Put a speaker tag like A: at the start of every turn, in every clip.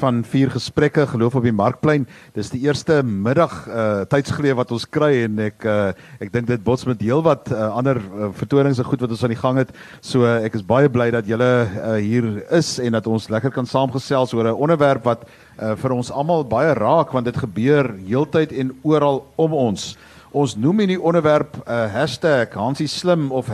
A: van vier gesprekke geloof op die markplein. Dis die eerste middag uh tydsgeleef wat ons kry en ek uh ek dink dit bots met heelwat uh, ander uh, vertonings en goed wat ons aan die gang het. So uh, ek is baie bly dat julle uh, hier is en dat ons lekker kan saamgesels oor 'n onderwerp wat uh, vir ons almal baie raak want dit gebeur heeltyd en oral om ons. Ons noem in die onderwerp 'n uh, #Hansie slim of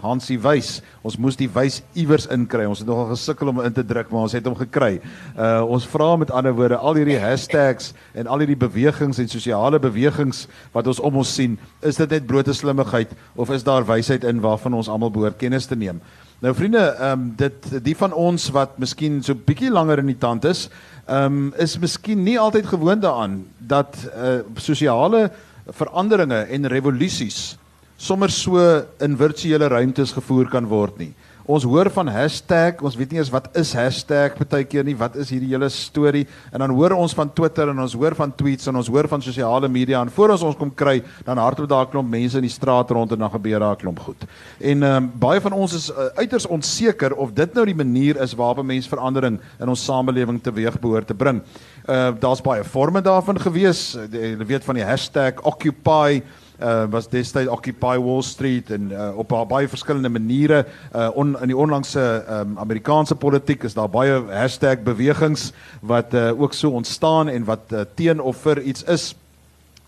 A: #Hansie wys. Ons moes die wys iewers inkry. Ons het nogal gesukkel om in te druk, maar ons het hom gekry. Uh ons vra met ander woorde al hierdie hashtags en al hierdie bewegings en sosiale bewegings wat ons om ons sien, is dit net blote slimmigheid of is daar wysheid in waarvan ons almal behoort kennis te neem? Nou vriende, ehm um, dit die van ons wat miskien so bietjie langer in die tand is, ehm um, is miskien nie altyd gewoond daaraan dat uh sosiale veranderinge en revolusies sommer so in virtuele ruimtes gevoer kan word nie. Ons hoor van hashtag, ons weet nie eens wat is hashtag baie keer nie, wat is hierdie hele storie en dan hoor ons van Twitter en ons hoor van tweets en ons hoor van sosiale media en voor ons ons kom kry, dan hardloop daar 'n klomp mense in die straat rond en dan gebeur daar 'n klomp goed. En um, baie van ons is uh, uiters onseker of dit nou die manier is waarop 'n mens verandering in ons samelewing teweeg behoort te bring. Uh daar's baie forme daarvan gewees. Jy weet van die hashtag Occupy uh, was destyds Occupy Wall Street en uh, op baie verskillende maniere uh, on, in die onlangse um, Amerikaanse politiek is daar baie hashtag bewegings wat uh, ook so ontstaan en wat uh, teen of vir iets is.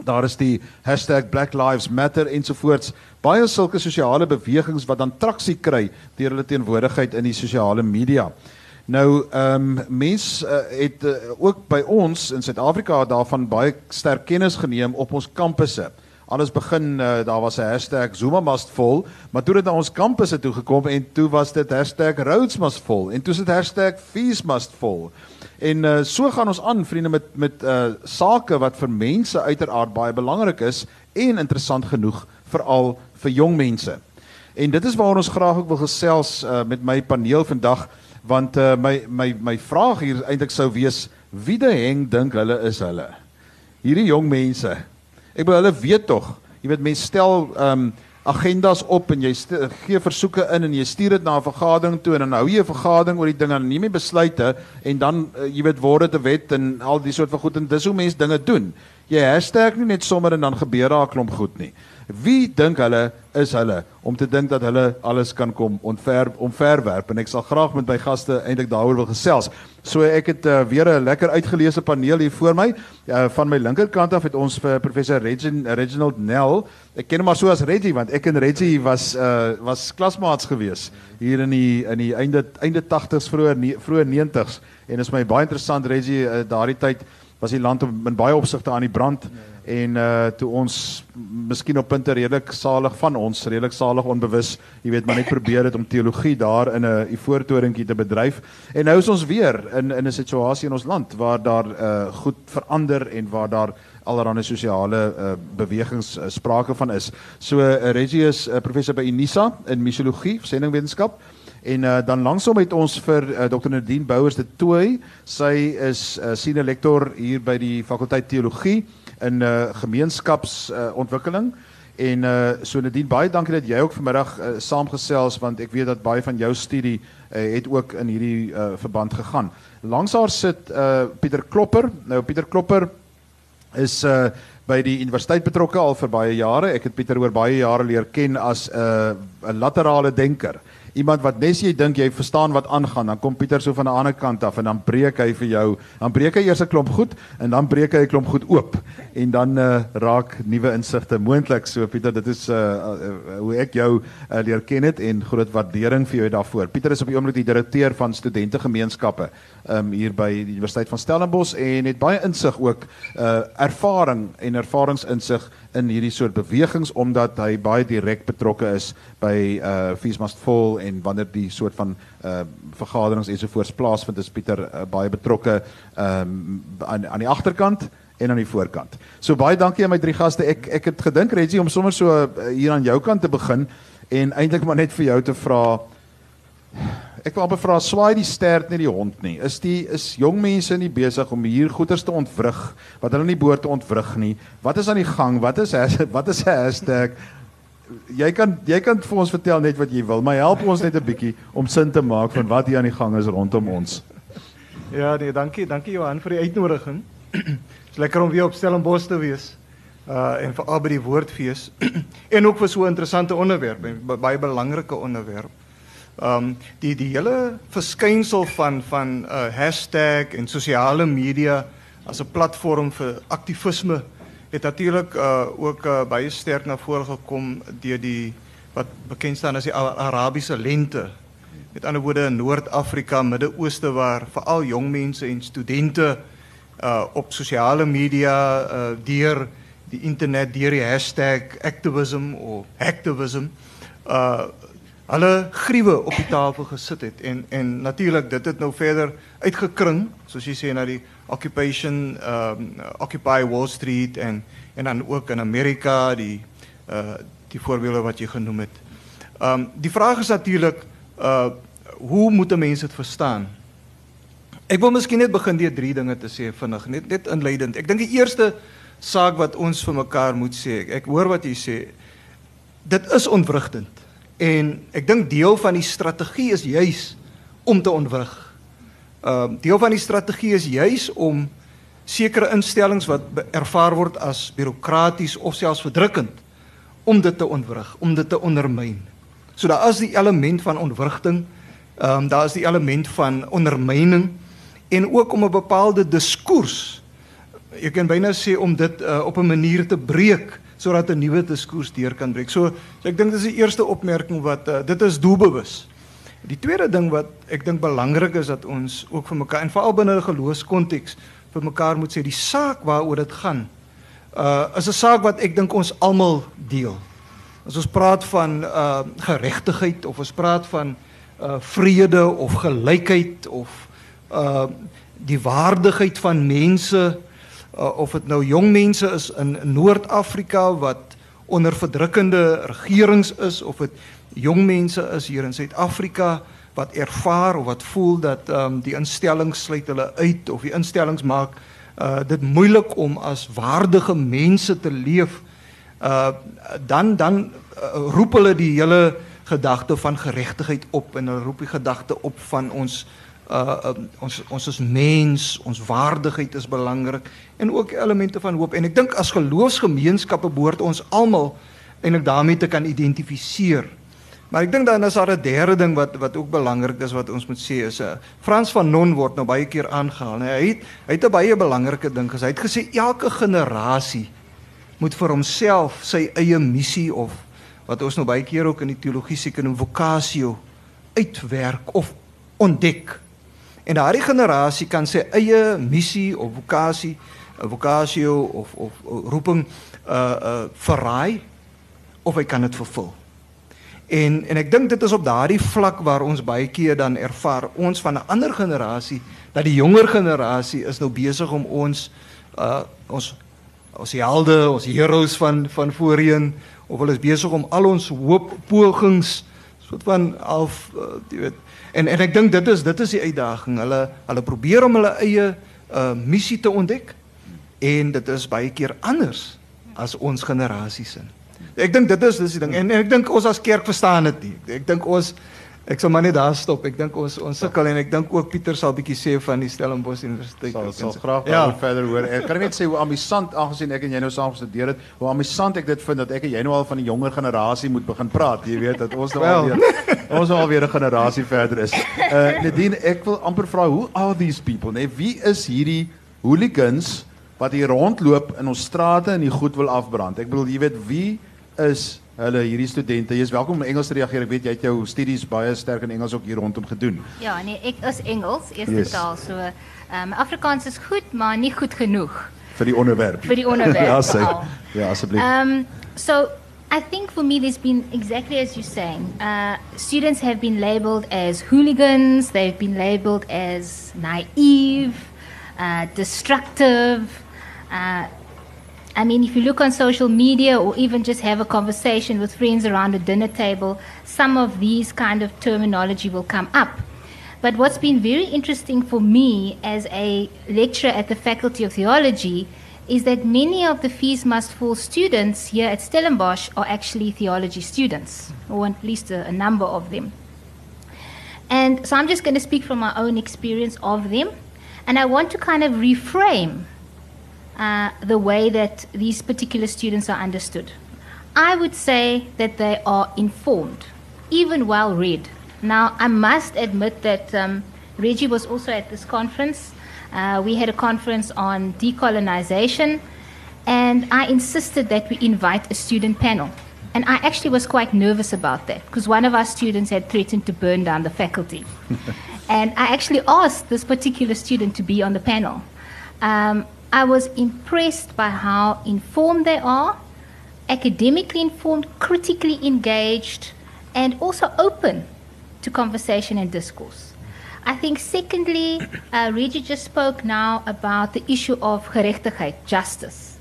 A: Daar is die hashtag Black Lives Matter ensovoorts. Baie sulke sosiale bewegings wat dan traksie kry deur hulle teenwoordigheid in die sosiale media. Nou ehm um, mense uh, het uh, ook by ons in Suid-Afrika daarvan baie sterk kennis geneem op ons kampusse. Alles begin uh, daar was 'n hashtag Zuma must fall, maar toe het na ons kampusse toe gekom en toe was dit hashtag Rhodes must fall en toe is dit hashtag Fees must fall. En uh, so gaan ons aan vriende met met uh, sake wat vir mense uiteraard baie belangrik is en interessant genoeg veral vir jong mense. En dit is waar ons graag ook wil gesels uh, met my paneel vandag want uh, my my my vraag hier eintlik sou wees wie die heng dink hulle is hulle? Hierdie jong mense Ek bedoel hulle weet tog. Jy weet mense stel ehm um, agendas op en jy gee versoeke in en jy stuur dit na 'n vergadering toe en dan hou jy 'n vergadering oor die ding en neem jy besluite en dan uh, jy weet word dit 'n wet en al die soort van goed en dis hoe mense dinge doen. Jy hashtag nie net sommer en dan gebeur daar 'n klomp goed nie. Wie dink hulle is hulle om te dink dat hulle alles kan kom ontver omverwerp en ek sal graag met my gaste eintlik daaroor wil gesels. So ek het uh, weer 'n lekker uitgeleese paneel hier voor my. Uh, van my linkerkant af het ons vir professor Regin, Reginald Nel. Ek ken hom maar so as Reggie want ek en Reggie was uh, was klasmaats gewees hier in die in die einde einde 80s vroeë vroeë 90s en is my baie interessant Reggie uh, daardie tyd was die land in baie opsigte aan die brand. Ja en uh toe ons miskien op punte redelik salig van ons redelik salig onbewus, jy weet maar net probeer het om teologie daar in 'n ivoortorentjie te bedryf. En nou is ons weer in in 'n situasie in ons land waar daar uh goed verander en waar daar allerlei sosiale uh, bewegings uh, sprake van is. So uh, Reggie is uh, professor by Unisa in misiologie, sendingwetenskap. En uh, dan langsom het ons vir uh, Dr Nadine Bouwers de Tooi. Sy is 'n uh, senior lektor hier by die fakulteit teologie in uh, gemeenskapsontwikkeling. Uh, en uh, so Nadine, baie dankie dat jy ook vanmiddag uh, saamgesels want ek weet dat baie van jou studie uh, het ook in hierdie uh, verband gegaan. Langs haar sit uh, Pieter Klopper. Nou Pieter Klopper is uh, by die universiteit betrokke al vir baie jare. Ek het Pieter oor baie jare leer ken as 'n uh, laterale denker iemand wat nes jy dink jy verstaan wat aangaan, dan kom Pieter so van 'n ander kant af en dan breek hy vir jou. Dan breek hy eers 'n klomp goed en dan breek hy 'n klomp goed oop en dan uh, raak nuwe insigte moontlik. So Pieter, dit is uh, uh, hoe ek jou uh, leer ken het en groot waardering vir jou daarvoor. Pieter is op die oomblik die direkteur van studentegemeenskappe um, hier by die Universiteit van Stellenbosch en het baie insig ook uh, ervaring en ervaringsinsig in hierdie soort bewegings omdat hy baie direk betrokke is by uh Fees Must Fall en wanneer die soort van uh vergaderings ensovoorts plaasvind is Pieter uh, baie betrokke um aan aan die agterkant en aan die voorkant. So baie dankie aan my drie gaste. Ek ek het gedink Reggie om sommer so uh, hier aan jou kant te begin en eintlik maar net vir jou te vra Ek wil amper vra swaai die stert net die hond nie. Is die is jong mense nie besig om hier goeders te ontwrig wat hulle nie behoort te ontwrig nie? Wat is aan die gang? Wat is wat is 'n hashtag? Jy kan jy kan vir ons vertel net wat jy wil, maar help ons net 'n bietjie om sin te maak van wat hier aan die gang is rondom ons.
B: Ja, nee, dankie, dankie Johan vir die uitnodiging. Dit's lekker om weer op Stellenbosch te wees. Uh en veral by die Woordfees en ook vir so 'n interessante onderwerp, baie belangrike onderwerp. Um die die hele verskynsel van van uh hashtag en sosiale media as 'n platform vir aktivisme het natuurlik uh ook uh, baie sterk na vore gekom deur die wat bekend staan as die Arabiese lente. Met ander woorde in Noord-Afrika, Midde-Ooste waar veral jong mense en studente uh op sosiale media uh deur die internet deur die hashtag activism of hacktivism uh hulle gruwe op die tafel gesit het en en natuurlik dit het nou verder uitgekring soos jy sê na die occupation um occupy Wall Street en en dan ook in Amerika die uh die voorbeelde wat jy genoem het. Um die vraag is natuurlik uh hoe moet mense dit verstaan? Ek wil miskien net begin deur drie dinge te sê vinnig, net net inleidend. Ek dink die eerste saak wat ons vir mekaar moet sê, ek, ek hoor wat jy sê, dit is ontwrigtend. En ek dink deel van die strategie is juis om te ontwrig. Ehm uh, deel van die strategie is juis om sekere instellings wat ervaar word as bureaukraties of selfs verdrukkend om dit te ontwrig, om dit te ondermyn. So daar is die element van ontwrigting Ehm um, daar is die element van ondermyning en ook om 'n bepaalde diskurs jy kan byna sê om dit uh, op 'n manier te breek sodat 'n nuwe diskurs deur kan breek. So, so ek dink dis die eerste opmerking wat uh, dit is doelbewus. Die tweede ding wat ek dink belangrik is dat ons ook vir mekaar en veral binne 'n geloofskonteks vir mekaar moet sê die saak waaroor dit gaan uh is 'n saak wat ek dink ons almal deel. As ons praat van uh geregtigheid of ons praat van uh vrede of gelykheid of uh die waardigheid van mense uh, of dit nou jong mense is in Noord-Afrika wat onder verdrukkende regerings is of dit jong mense is hier in Suid-Afrika wat ervaar of wat voel dat um, die instellings sluit hulle uit of die instellings maak uh, dit moeilik om as waardige mense te leef. Uh, dan dan uh, roep hulle die hele gedagte van geregtigheid op en hulle roep die gedagte op van ons uh um, ons ons is mens, ons waardigheid is belangrik en ook elemente van hoop en ek dink as geloofsgemeenskappe behoort ons almal eintlik daarmee te kan identifiseer. Maar ek dink dan is daar 'n derde ding wat wat ook belangrik is wat ons moet sê is 'n uh, Frans van Non word nou baie keer aangehaal. Hy het hy het 'n baie belangrike ding gesê. Hy het gesê elke generasie moet vir homself sy eie missie of wat ons nou baie keer ook in die teologie seker noem vokasio uitwerk of ontdek. En daardie generasie kan sy eie missie of vokasie, vokasio of of roeping uh uh verraai of hy kan dit vervul. En en ek dink dit is op daardie vlak waar ons baie keer dan ervaar ons van 'n ander generasie dat die jonger generasie is nou besig om ons uh ons ons helde, ons heroes van van voorheen of hulle is besig om al ons hoop pogings soort van half uh, jy weet en en ek dink dit is dit is die uitdaging. Hulle hulle probeer om hulle eie uh, missie te ontdek. En dit is baie keer anders as ons generasie se ek dink dit is dis die ding. En, en ek dink ons as kerk verstaan dit nie. Ek dink ons Ek sal maar net daar stop. Ek dink ons ons sukkel en ek dink ook Pieter sal bietjie sê van die Stellenbosch Universiteit.
A: Sal sal graag ja. verder hoor. Ek kan net sê hoe amusant aangesien ek en jy nou saam gestudeer het, hoe amusant ek dit vind dat ek en jy nou al van die jonger generasie moet begin praat. Jy weet dat ons nou al weer ons nou al weer 'n generasie verder is. Uh Nadine, ek wil amper vra hoe are these people? Nee, wie is hierdie hooligans wat hier rondloop in ons strate en die goed wil afbrand? Ek bedoel, jy weet wie is hulle hierdie studente. Jy is welkom om Engels te reageer. Ek weet jy het jou studies baie sterk in Engels ook hier rondom gedoen.
C: Ja, nee, ek is Engels, eerste yes. taal. So, ehm um, Afrikaans is goed, maar nie goed genoeg
A: vir die onderwerp.
C: Vir die onderwerp.
A: ja, sê. Ja, asseblief.
C: Ehm um, so I think for me, there's been exactly as you're saying. Uh, students have been labeled as hooligans. They've been labeled as naive, uh, destructive. Uh, I mean, if you look on social media or even just have a conversation with friends around a dinner table, some of these kind of terminology will come up. But what's been very interesting for me as a lecturer at the Faculty of Theology is that many of the fees must fall students here at Stellenbosch are actually theology students, or at least a, a number of them. And so I'm just going to speak from my own experience of them. And I want to kind of reframe uh, the way that these particular students are understood. I would say that they are informed, even well read. Now, I must admit that um, Reggie was also at this conference. Uh, we had a conference on decolonization, and I insisted that we invite a student panel. And I actually was quite nervous about that because one of our students had threatened to burn down the faculty. and I actually asked this particular student to be on the panel. Um, I was impressed by how informed they are, academically informed, critically engaged, and also open to conversation and discourse. I think, secondly, uh, Reggie just spoke now about the issue of gerechtigheid, justice.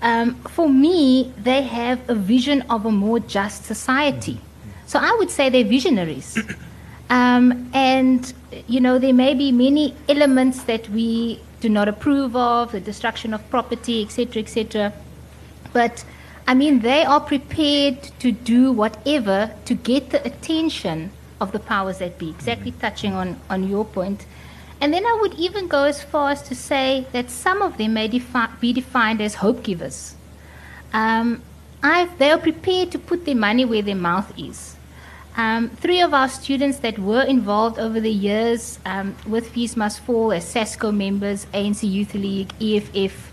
C: Um, for me, they have a vision of a more just society. So I would say they're visionaries. Um, and, you know, there may be many elements that we do not approve of, the destruction of property, etc., etc. But, I mean, they are prepared to do whatever to get the attention of the powers that be, exactly touching on, on your point. And then I would even go as far as to say that some of them may defi- be defined as hope givers. Um, I've, they are prepared to put their money where their mouth is. Um, three of our students that were involved over the years um, with Fees Must Fall as SASCO members, ANC Youth League, EFF,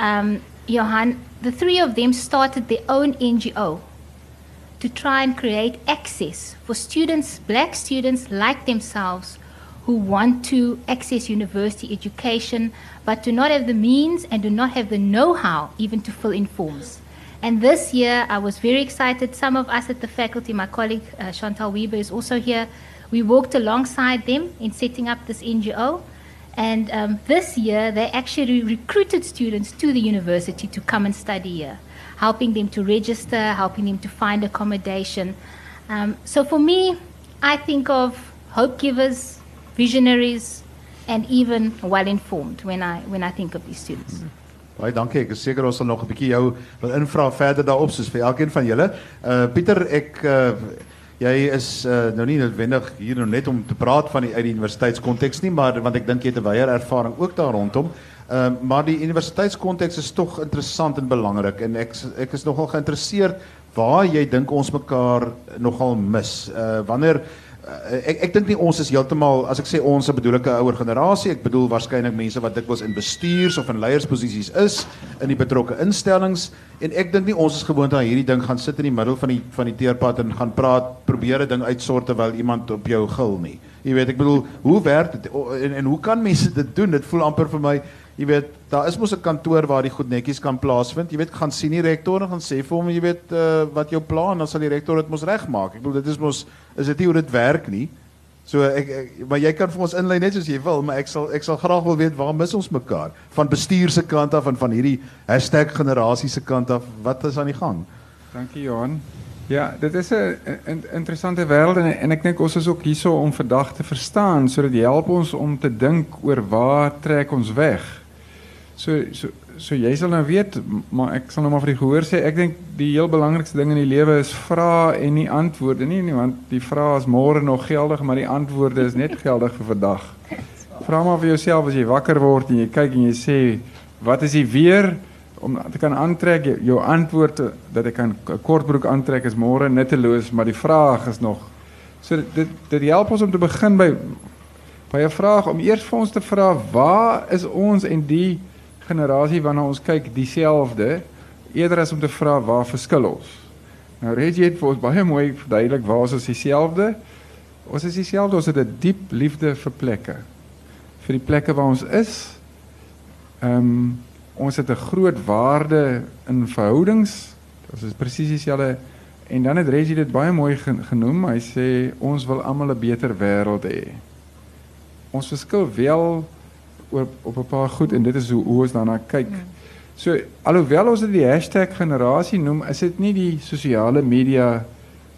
C: um, Johan, the three of them started their own NGO to try and create access for students, black students like themselves, who want to access university education but do not have the means and do not have the know how even to fill in forms. And this year, I was very excited. Some of us at the faculty, my colleague uh, Chantal Weber is also here. We worked alongside them in setting up this NGO. And um, this year, they actually recruited students to the university to come and study here, helping them to register, helping them to find accommodation. Um, so for me, I think of hope givers, visionaries, and even well informed when I, when I think of these students. Mm-hmm.
A: Baie dankie. Ek is seker ons sal nog 'n bietjie jou wil invra verder daarop soos vir elkeen van julle. Uh Pieter, ek uh jy is uh nou nie noodwendig hier nou net om te praat van die uit die universiteitskonteks nie, maar want ek dink jy het 'n wyeer ervaring ook daar rondom. Uh maar die universiteitskonteks is tog interessant en belangrik en ek ek is nogal geïnteresseerd waar jy dink ons mekaar nogal mis. Uh wanneer uh, ek ek dink nie ons is heeltemal as ek sê ons ek 'n ouer generasie. Ek bedoel waarskynlik mense wat dikwels in bestuurs of in leiersposisies is in die betrokke instellings. En ek dink nie ons is gewoond aan hierdie ding gaan sit in die middel van die van die teerpad en gaan praat probeer 'n ding uitsort terwyl iemand op jou gil nie. Jy weet ek bedoel hoe werk dit? En en hoe kan mense dit doen? Dit voel amper vir my jy weet daar is mos 'n kantoor waar die goed netjies kan plaasvind jy weet gaan sien die rektor en gaan sê vir hom jy weet uh, wat jou plan dan sal die rektor dit mos regmaak ek bedoel dit is mos is dit nie hoe dit werk nie. So ek, ek maar jy kan vir ons inlei net soos jy wil, maar ek sal ek sal graag wil weet waar mis ons mekaar van bestuur se kant af en van hierdie #generasie se kant af. Wat is aan die gang?
D: Dankie Johan. Ja, dit is 'n interessante wêreld en, en ek dink ons is ook hierso om vandag te verstaan sodat dit help ons om te dink oor waar trek ons weg. So so so jy sal nou weet, maar ek sal nou maar vir die gehoor sê, ek dink die heel belangrikste ding in die lewe is vra en nie antwoorde nie, nie, want die vrae is môre nog geldig, maar die antwoorde is net geldig vir vandag. Vra maar vir jouself as jy wakker word en jy kyk en jy sê, wat is die weer om te kan aantrek jou antwoord dat ek kan 'n kortbroek aantrek is môre nutteloos, maar die vraag is nog so dit dit help ons om te begin by by 'n vraag om eers vir ons te vra waar is ons en die generasie waarna ons kyk dieselfde eerder as om te vra waar verskil ons. Nou Reggie het vir ons baie mooi verduidelik waar ons is dieselfde. Ons is dieselfde, ons het 'n diep liefde vir plekke. Vir die plekke waar ons is. Ehm um, ons het 'n groot waarde in verhoudings. Ons is presies dieselfde en dan het Reggie dit baie mooi genoem. Hy sê ons wil almal 'n beter wêreld hê. Ons verskil wel op op 'n paar goed en dit is hoe, hoe ons daarna kyk. Ja. So alhoewel ons dit die hashtag generasie noem, is dit nie die sosiale media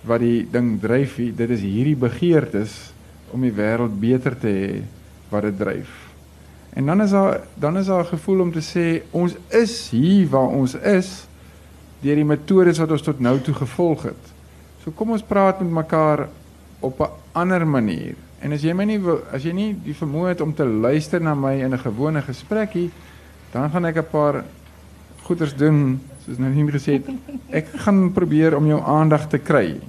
D: wat die ding dryf nie. Dit is hierdie begeertes om die wêreld beter te hê wat dit dryf. En dan is daar dan is daar 'n gevoel om te sê ons is hier waar ons is deur die metodes wat ons tot nou toe gevolg het. So kom ons praat met mekaar op 'n ander manier En as jy my nie as jy nie die vermoë het om te luister na my in 'n gewone gesprekkie, dan gaan ek 'n paar goeders doen, soos nou nie gesê het. Ek gaan probeer om jou aandag te kry.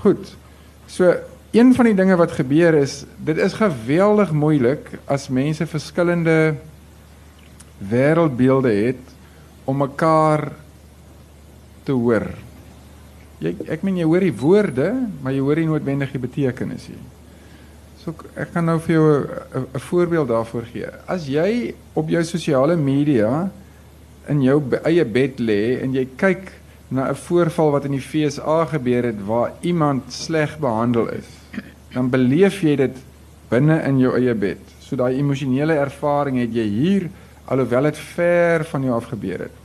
D: Goed. So een van die dinge wat gebeur is, dit is geweldig moeilik as mense verskillende wêreldbeelde het om mekaar te hoor. Jy ek meen jy hoor die woorde, maar jy hoor nie noodwendig die betekenis nie. So ek kan nou vir jou 'n voorbeeld daarvoor gee. As jy op jou sosiale media in jou eie bed lê en jy kyk na 'n voorval wat in die FSA gebeur het waar iemand sleg behandel is, dan beleef jy dit binne in jou eie bed. So daai emosionele ervaring het jy hier alhoewel dit ver van jou af gebeur het.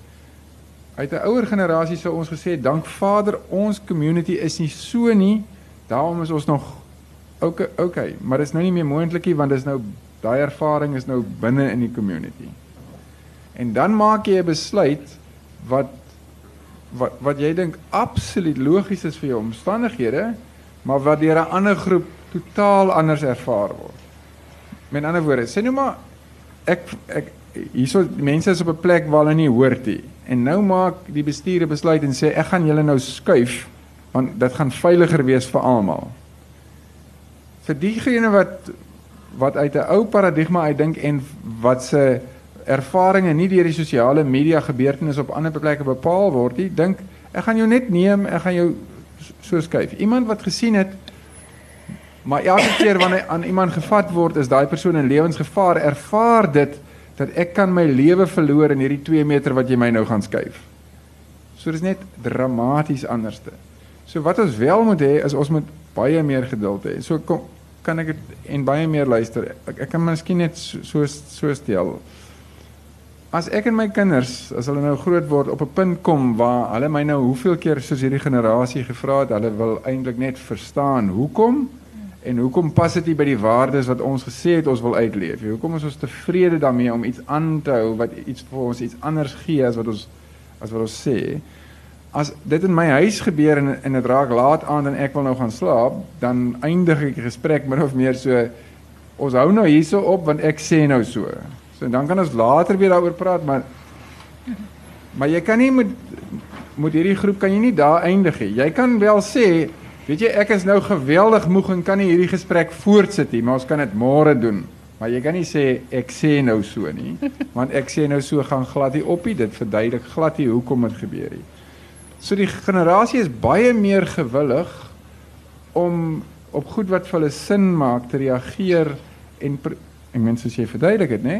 D: Uit 'n ouer generasie sou ons gesê dank Vader ons community is nie so nie. Daarom is ons nog okay, okay, maar dit is nou nie meer moontlik nie want dis nou daai ervaring is nou binne in die community. En dan maak jy 'n besluit wat wat wat jy dink absoluut logies is vir jou omstandighede, maar wat deur 'n ander groep totaal anders ervaar word. Met ander woorde, sê nou maar ek ek hierso mense is op 'n plek waar hulle nie hoort nie. En nou maak die bestuur 'n besluit en sê ek gaan julle nou skuif want dit gaan veiliger wees vir almal. Vir diegene wat wat uit 'n ou paradigma uit dink en wat se ervarings nie deur die sosiale media gebeurtenisse op ander plekke bepaal word nie, dink ek gaan jou net neem, ek gaan jou so skuif. Iemand wat gesien het maar elke keer wanneer aan iemand gevat word, is daai persoon in lewensgevaar, ervaar dit dat ek kan my lewe verloor in hierdie 2 meter wat jy my nou gaan skuif. So dis net dramaties anderste. So wat ons wel moet hê is ons moet baie meer geduld hê. So kom kan ek dit en baie meer luister. Ek, ek kan miskien net so so, so stel. As ek en my kinders, as hulle nou groot word op 'n punt kom waar hulle my nou hoeveel keer soos hierdie generasie gevra het, hulle wil eintlik net verstaan hoekom en hoekom pas dit nie by die waardes wat ons gesê het ons wil uitleef nie. Hoekom is ons tevrede daarmee om iets aan te hou wat iets vir ons iets anders gee as wat ons as wat ons sê? As dit in my huis gebeur en en dit raak laat aand en ek wil nou gaan slaap, dan eindig ek die gesprek min of meer so ons hou nou hierso op want ek sê nou so. So dan kan ons later weer daaroor praat, maar maar jy kan nie met met hierdie groep kan jy nie daar eindig nie. Jy kan wel sê Weet jy, ek is nou geweldig moeg en kan nie hierdie gesprek voortsit nie, maar ons kan dit môre doen. Maar jy kan nie sê ek sê nou so nie, want ek sê nou so gaan glad nie op nie. Dit verduidelik glad nie hoekom dit gebeur nie. So die generasie is baie meer gewillig om op goed wat vir hulle sin maak te reageer en en mense sê verduidelik dit, nê?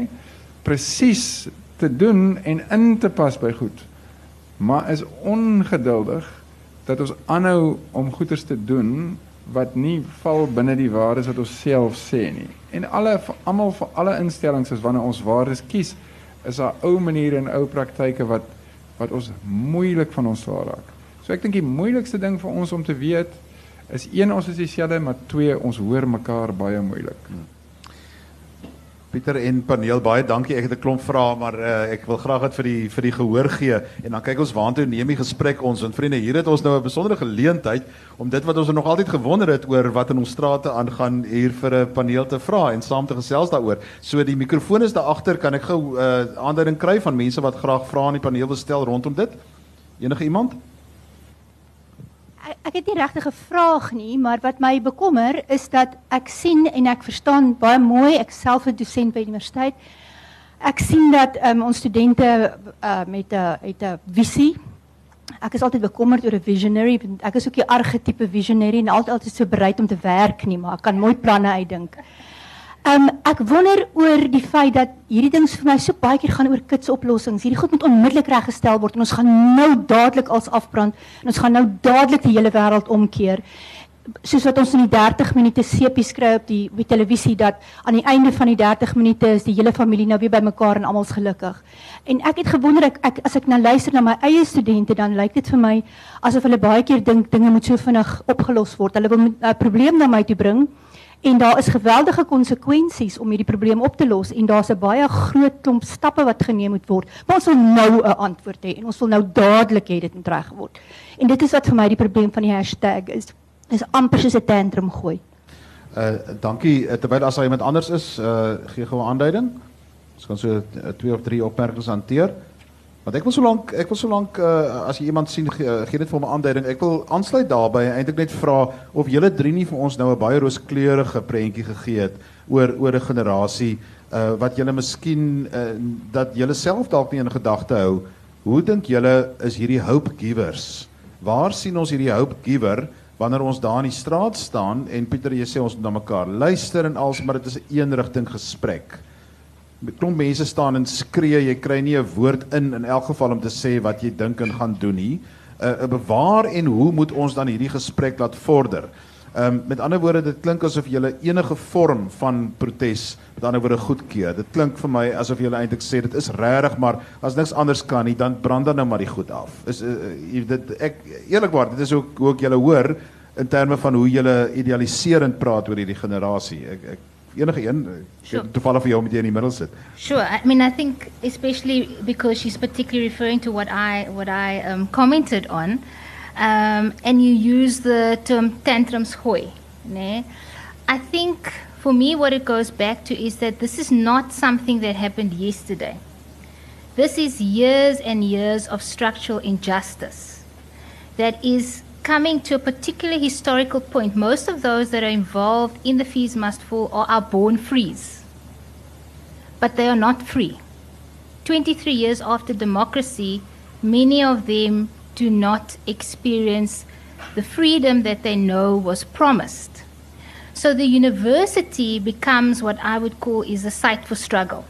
D: Presies te doen en in te pas by goed. Maar is ongeduldig dat ons aanhou om goeders te doen wat nie val binne die waardes wat ons self sê nie. En alle almal vir alle instellings is wanneer ons waardes kies, is daar ou maniere en ou praktyke wat wat ons moeilik van ons swaar raak. So ek dink die moeilikste ding vir ons om te weet is een ons is dieselfde, maar twee ons hoor mekaar baie moeilik. Hmm.
A: Pieter en paneel baie dankie. Ek het 'n klomp vrae, maar uh, ek wil graag dit vir die vir die gehoor gee en dan kyk ons waantoe neem die gesprek ons. En vriende, hier het ons nou 'n besondere geleentheid om dit wat ons nog altyd gewonder het oor wat in ons strate aangaan hier vir 'n paneel te vra en saam te gesels daaroor. So die mikrofoon is daar agter. Kan ek gou 'n uh, aanduiding kry van mense wat graag vrae aan die paneel wil stel rondom dit? Enige iemand?
E: Ek het nie regtig 'n vraag nie, maar wat my bekommer is dat ek sien en ek verstaan baie mooi, ek self 'n dosent by die universiteit. Ek sien dat um, ons studente uh, met 'n het 'n visie. Ek is altyd bekommerd oor 'n visionary. Ek is ook 'n argetipe visionary en altyd altyd so bereid om te werk nie, maar kan mooi planne uitdink. Um ek wonder oor die feit dat hierdie dings vir my so baie keer gaan oor kitsoplossings. Hierdie goed moet onmiddellik reggestel word en ons gaan nou dadelik als afbrand en ons gaan nou dadelik die hele wêreld omkeer. Soos wat ons in die 30 minute sepies kry op die op televisie dat aan die einde van die 30 minute is die hele familie nou weer bymekaar en almal's gelukkig. En ek het gewonder ek, ek as ek nou luister na my eie studente dan lyk dit vir my asof hulle baie keer dink dinge moet so vinnig opgelos word. Hulle wil 'n probleem na my toe bring En daar is geweldige konsekwensies om hierdie probleem op te los en daar's 'n baie groot klomp stappe wat geneem moet word. Maar ons wil nou 'n antwoord hê en ons wil nou dadelik hê dit moet reg word. En dit is wat vir my die probleem van die hashtag is. Is amper soos 'n tantrum gooi.
A: Uh dankie. Uh, terwyl as daar iemand anders is, uh gee gou 'n aanduiding. Ons kan so uh, twee of drie opmerkings hanteer. Want ek wil so lank ek wil so lank uh, as jy iemand sien gee, gee dit vir my aanduiding. Ek wil aansluit daarbey en eintlik net vra of julle drie nie vir ons nou 'n baie rooskleurige prentjie gegee het oor oor 'n generasie uh wat julle miskien uh, dat julle self dalk nie in gedagte hou. Hoe dink julle is hierdie hope givers? Waar sien ons hierdie hope giver? wanneer ons daar in die straat staan en Pieter jy sê ons moet na mekaar luister en als maar dit is 'n een eenrigting gesprek. Met klomp mense staan en skree, jy kry nie 'n woord in in elk geval om te sê wat jy dink en gaan doen nie. 'n uh, bewaar en hoe moet ons dan hierdie gesprek laat vorder? Ehm um, met ander woorde dit klink asof jy enige vorm van protes met ander woorde goedkeur. Dit klink vir my asof jy eintlik sê dit is regtig maar as niks anders kan nie dan brand dan nou maar die goed af. Is uh, dit ek eerlikwaar dit is ook hoe ek julle hoor in terme van hoe julle idealiserend praat oor hierdie generasie. Ek ek enige een sure. toevallig vir jou met jy in die middel sit.
C: Sure. I mean I think especially because she's particularly referring to what I what I um commented on. um, and you use the term tantrums hoy. Ne? I think for me, what it goes back to is that this is not something that happened yesterday. This is years and years of structural injustice that is coming to a particular historical point. Most of those that are involved in the fees must fall or are born frees, but they are not free. 23 years after democracy, many of them do not experience the freedom that they know was promised. So the university becomes what I would call is a site for struggle.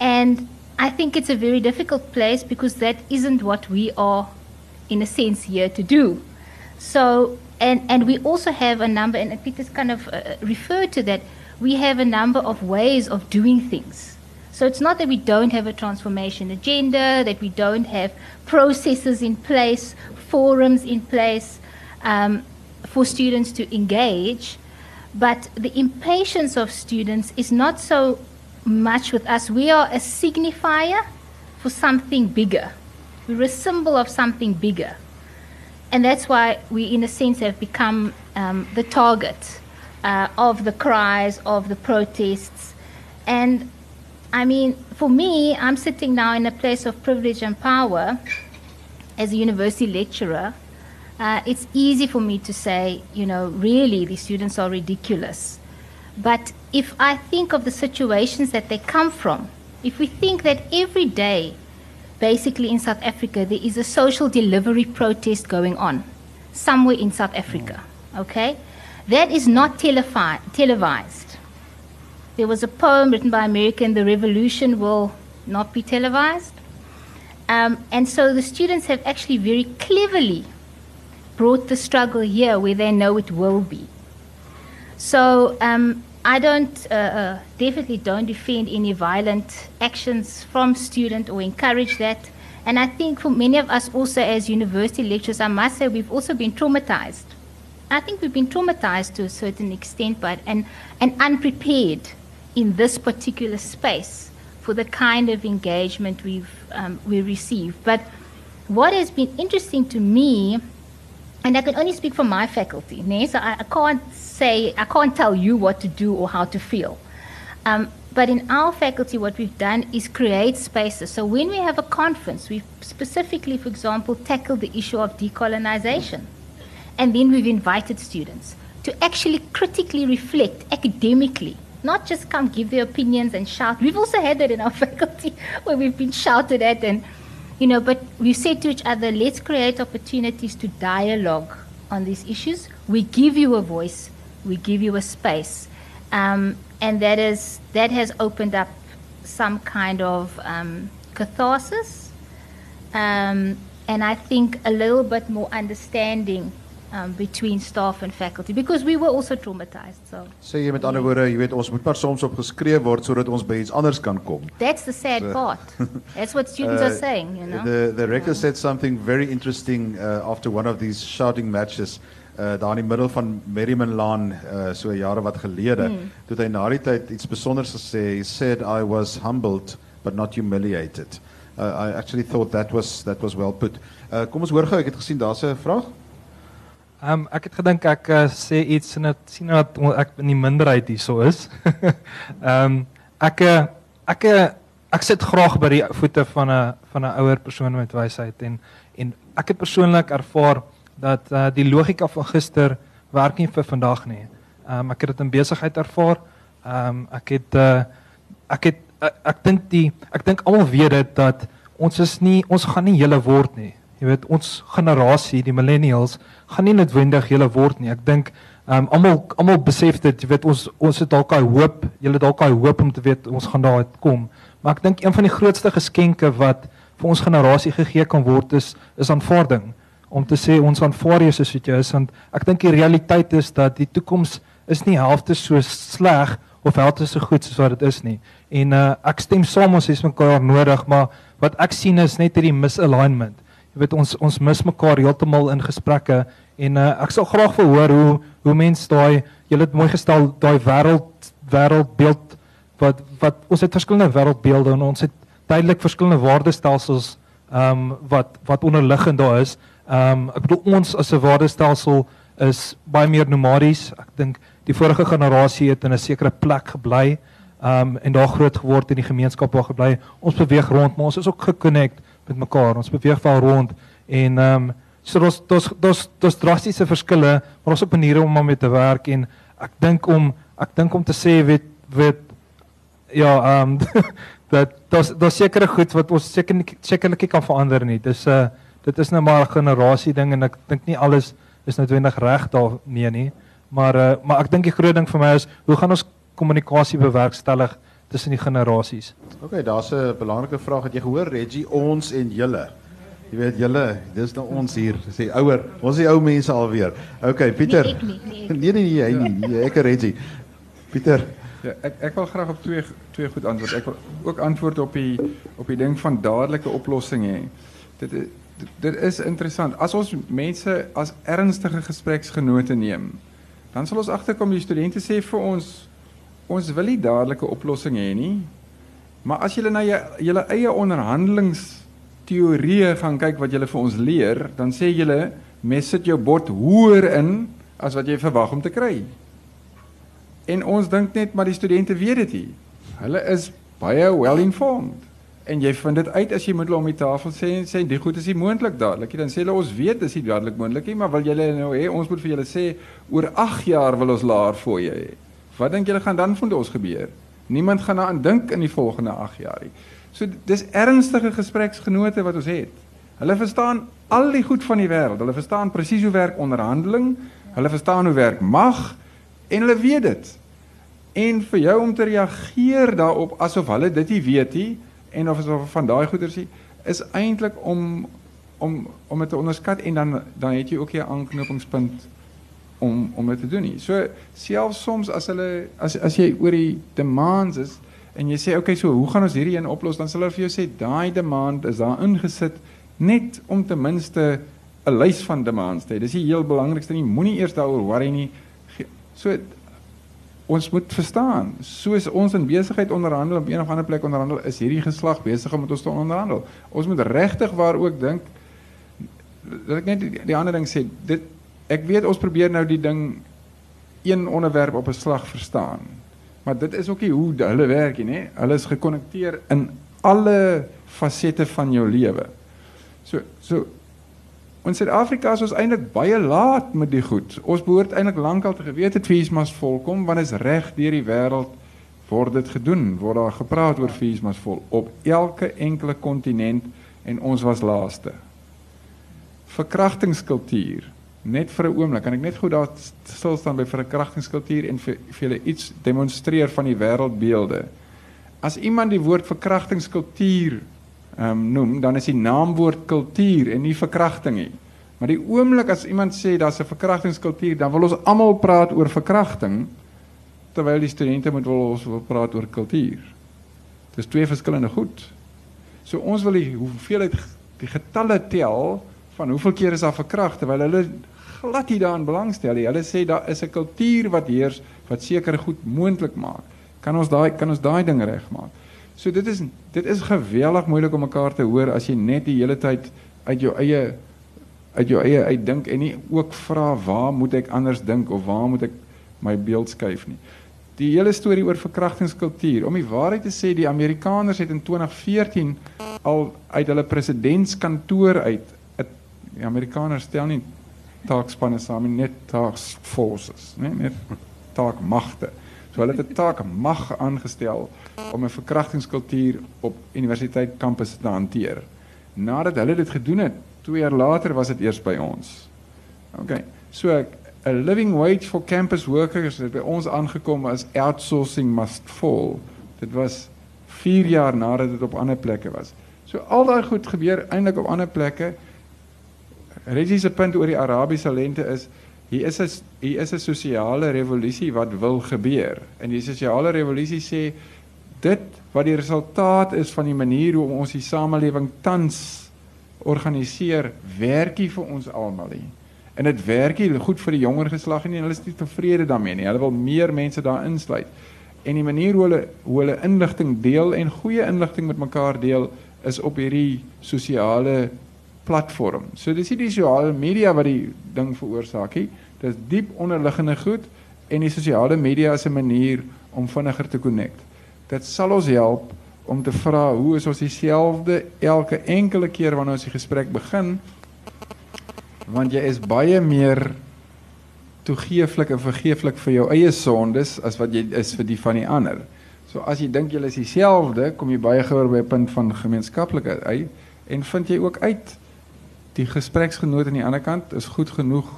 C: And I think it's a very difficult place because that isn't what we are, in a sense, here to do. So, and, and we also have a number, and Peter's kind of uh, referred to that, we have a number of ways of doing things. So it's not that we don't have a transformation agenda, that we don't have processes in place, forums in place um, for students to engage, but the impatience of students is not so much with us. We are a signifier for something bigger. We're a symbol of something bigger. And that's why we, in a sense, have become um, the target uh, of the cries, of the protests. And I mean, for me, I'm sitting now in a place of privilege and power as a university lecturer. Uh, it's easy for me to say, you know, really, these students are ridiculous. But if I think of the situations that they come from, if we think that every day, basically in South Africa, there is a social delivery protest going on somewhere in South Africa, okay? That is not telefi- televised. There was a poem written by American, The Revolution Will Not Be Televised. Um, and so the students have actually very cleverly brought the struggle here where they know it will be. So um, I don't, uh, uh, definitely don't defend any violent actions from students or encourage that. And I think for many of us also as university lecturers, I must say we've also been traumatized. I think we've been traumatized to a certain extent, but and, and unprepared in this particular space for the kind of engagement we've um, we receive. But what has been interesting to me, and I can only speak for my faculty, so I, I, can't say I can't tell you what to do or how to feel. Um, but in our faculty, what we've done is create spaces. So when we have a conference, we've specifically, for example, tackled the issue of decolonization. And then we've invited students to actually critically reflect academically not just come give their opinions and shout. We've also had that in our faculty where we've been shouted at and, you know, but we've said to each other, let's create opportunities to dialogue on these issues. We give you a voice, we give you a space. Um, and that, is, that has opened up some kind of um, catharsis. Um, and I think a little bit more understanding um, between staff and faculty because we were also traumatized. So.
A: Sê jy met ander woorde, jy weet ons moet maar soms opgeskreef word sodat ons by iets anders kan kom.
C: That's the sad so, part. That's what students uh, are saying, you know.
A: The the rector yeah. said something very interesting uh, after one of these shouting matches. Uh, daar in die middel van Merriman Lane uh, so jare wat gelede mm. toe hy na die tyd iets spesonders gesê he said I was humbled but not humiliated. Uh, I actually thought that was that was well put. Uh, kom ons hoor gou ek het gesien daar's 'n vraag.
F: Ehm um, ek het gedink ek uh, sê iets en dit sien dat ek in die minderheid hierso is. Ehm um, ek eh, ek ek ek sit graag by die voete van 'n van 'n ouer persoon met wysheid en en ek het persoonlik ervaar dat uh, die logika van gister werk nie vir vandag nie. Ehm um, ek het dit in besigheid ervaar. Ehm um, ek het uh, ek het ek, ek dink die ek dink almal weet dit dat ons is nie ons gaan nie hele word nie. Jy weet ons generasie, die millennials, gaan nie noodwendig hele word nie. Ek dink ehm um, almal almal besef dit, jy weet ons ons het dalk daai hoop, het dalk daai hoop om te weet ons gaan daar uitkom. Maar ek dink een van die grootste geskenke wat vir ons generasie gegee kan word is is aanvaarding. Om te sê ons aanvaar jou soos wat jy is want ek dink die realiteit is dat die toekoms is nie helfte so sleg of helfte so goed soos wat dit is nie. En uh, ek stem saam ons het mekaar nodig, maar wat ek sien is net hierdie misalignment. Jy weet ons ons mis mekaar heeltemal in gesprekke en uh, ek sal graag wil hoor hoe hoe mense daai jy het mooi gestel daai wêreld wêreldbeeld wat wat ons het verskillende wêreldbeelde en ons het duidelik verskillende waardestelsels ehm um, wat wat onderliggend daar is. Ehm um, ek bedoel ons as 'n waardestelsel is baie meer nomadies. Ek dink die vorige generasie het in 'n sekere plek gebly ehm um, en daar groot geword in die gemeenskap waar gebly. Ons beweeg rond, maar ons is ook gekonnekt met mekaar. Ons beweeg wel rond en ehm um, so daar's daar's daar's daar's drastiese verskille, maar ons op maniere om mee te werk en ek dink om ek dink om te sê weet weet ja, ehm um, dat daar's daar's sekere goed wat ons seker sekerlik kan verander nie. Dis 'n uh, dit is nou maar 'n generasie ding en ek dink nie alles is noodwendig reg daarmee nie. Maar uh, maar ek dink die groot ding vir my is hoe gaan ons kommunikasie bewerkstellig tussen die generasies?
A: OK, daar's 'n belangrike vraag wat jy gehoor Reggie, ons en julle. Jy weet julle, dis nou ons hier, sê ouer, ons is die ou mense alweer. OK, Pieter.
C: Nee, ek nie, nee.
A: nee nee nee, nee, nee ek Reggie. Pieter.
D: Ja, ek ek wil graag op twee twee goed antwoord. Ek wil ook antwoord op die op die ding van dadelike oplossings hê. Dit, dit dit is interessant. As ons mense as ernstige gespreksgenote neem, dan sal ons agterkom die studente sê vir ons ons wil nie dadelike oplossing hê nie. Maar as jy na julle eie onderhandelings teorieë gaan kyk wat julle vir ons leer, dan sê julle mes sit jou bot hoër in as wat jy verwag om te kry. En ons dink net maar die studente weet dit nie. Hulle is baie well informed. En jy vind dit uit as jy met hulle om die tafel sê en sê die goed is nie moontlik dadelik nie. Dan sê hulle ons weet dis nie dadelik moontlik nie, maar wil julle nou hê ons moet vir julle sê oor 8 jaar wil ons laer jou hê. Wat dink julle gaan dan van ons gebeur? Niemand gaan daaraan dink in die volgende 8 jaar nie. So dis ernstige gespreksgenote wat ons het. Hulle verstaan al die goed van die wêreld. Hulle verstaan presies hoe werk onderhandeling. Hulle verstaan hoe werk mag. En hulle weet dit. En vir jou om te reageer daarop asof hulle dit nie weet nie en of asof van daai goeters nie is eintlik om om om dit te onderskat en dan dan het jy ook 'n aanknopingspunt om om dit te doen nie. So selfs soms as hulle as as jy oor die demands is en jy sê okay so hoe gaan ons hierdie een oplos dan sal hulle vir jou sê daai demand is daar ingesit net om ten minste 'n lys van demands te hê. Dis die heel belangrikste nie. Moenie eers daaroor worry nie. So ons moet verstaan, soos ons in besigheid onderhandel op een of ander plek onderhandel, is hierdie geslag besig om met ons te onderhandel. Ons moet regtig waar ook dink dat ek net die, die ander ding sê, dit ek weet ons probeer nou die ding een onderwerp op 'n slag verstaan. Maar dit is ook nie hoe hulle werk nie, hè. Hulle is gekonnekteer in alle fasette van jou lewe. So so In Suid-Afrika is ons eintlik baie laat met die goed. Ons behoort eintlik lankal te geweet het feesmas volkom want is reg deur die wêreld word dit gedoen, word daar gepraat oor feesmas vol op elke enkele kontinent en ons was laaste. Verkrachtingskultuur. Net vir 'n oomblik, kan ek net goed daar stil staan by verkrachtingskultuur en vir, vir julle iets demonstreer van die wêreldbeelde. As iemand die woord verkrachtingskultuur um, noem, dan is die naamwoord kultuur en nie verkrachting nie. Maar die oomblik as iemand sê daar's 'n verkrachtingskultuur, dan wil ons almal praat oor verkrachting terwyl die studente moet wil ons wil praat oor kultuur. Dis twee verskillende goed. So ons wil die hoeveelheid die getalle tel van hoeveel keer is daar verkragt terwyl hulle glad nie daaraan belangstel nie. Hulle sê daar is 'n kultuur wat heers wat sekere goed moontlik maak. Kan ons daai kan ons daai ding regmaak? So dit is dit is geweldig moeilik om mekaar te hoor as jy net die hele tyd uit jou eie uit jou eie uitdink en nie ook vra waar moet ek anders dink of waar moet ek my beeld skuif nie. Die hele storie oor verkrachtingskultuur, om die waarheid te sê, die Amerikaners het in 2014 al uit hulle presidentskantoor uit, die Amerikaners stel nie taakspanne saam nie, net task forces, nee, net taakmagte. So hulle het 'n taakmag aangestel om 'n verkrachtingskultuur op universiteit kampusse te hanteer. Nadat hulle dit gedoen het, 2 jaar later was dit eers by ons. OK. So 'n living wage for campus workers het by ons aangekom as outsourcing must fall. Dit was 4 jaar nadat dit op ander plekke was. So al daai goed gebeur eintlik op ander plekke. Reggie se punt oor die Arabiese lente is hier is 'n hier is 'n sosiale revolusie wat wil gebeur. En die sosiale revolusie sê dit wat die resultaat is van die manier hoe ons die samelewing tans organiseer, werk nie vir ons almal nie. En dit werk nie goed vir die jonger geslag en hulle is nie tevrede daarmee nie. Hulle wil meer mense daar insluit. En die manier hoe hulle hoe hulle inligting deel en goeie inligting met mekaar deel is op hierdie sosiale platform. So dis nie die sosiale media wat die ding veroorsaak nie. Dis diep onderliggende goed en die sosiale media is 'n manier om vinniger te connect. Dit sal ons help om te vra hoe is ons dieselfde elke enkele keer wanneer ons die gesprek begin? Want jy is baie meer toegeeflik en vergeeflik vir jou eie sondes as wat jy is vir die van die ander. So as jy dink jy is dieselfde, kom jy baie gouer by 'n punt van gemeenskaplikheid uit en vind jy ook uit die gespreksgenoot aan die ander kant is goed genoeg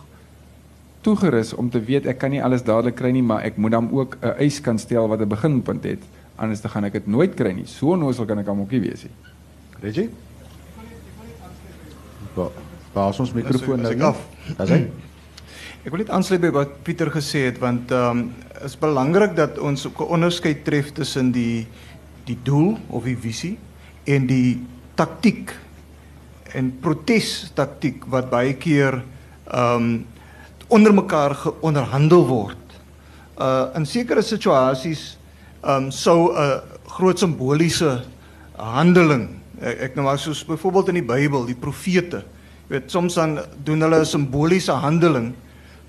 D: toegerus om te weet ek kan nie alles dadelik kry nie, maar ek moet dan ook 'n eis kan stel wat 'n beginpunt het. Anders dan gaan ek dit nooit kry nie. So nousul kan ek hom ook nie wees nie.
A: Reggie? Waar ons mikrofoon nou?
B: af.
A: As hy
B: Ek wil net aansluit by wat Pieter gesê het want ehm um, is belangrik dat ons 'n onderskeid tref tussen die die doel of die visie en die taktiek en protestaktiek wat baie keer ehm um, onder mekaar geonderhandel word. Uh in sekere situasies ehm um, sou 'n groot simboliese handeling ek, nou maar soos byvoorbeeld in die Bybel, die profete, jy weet soms dan doen hulle 'n simboliese handeling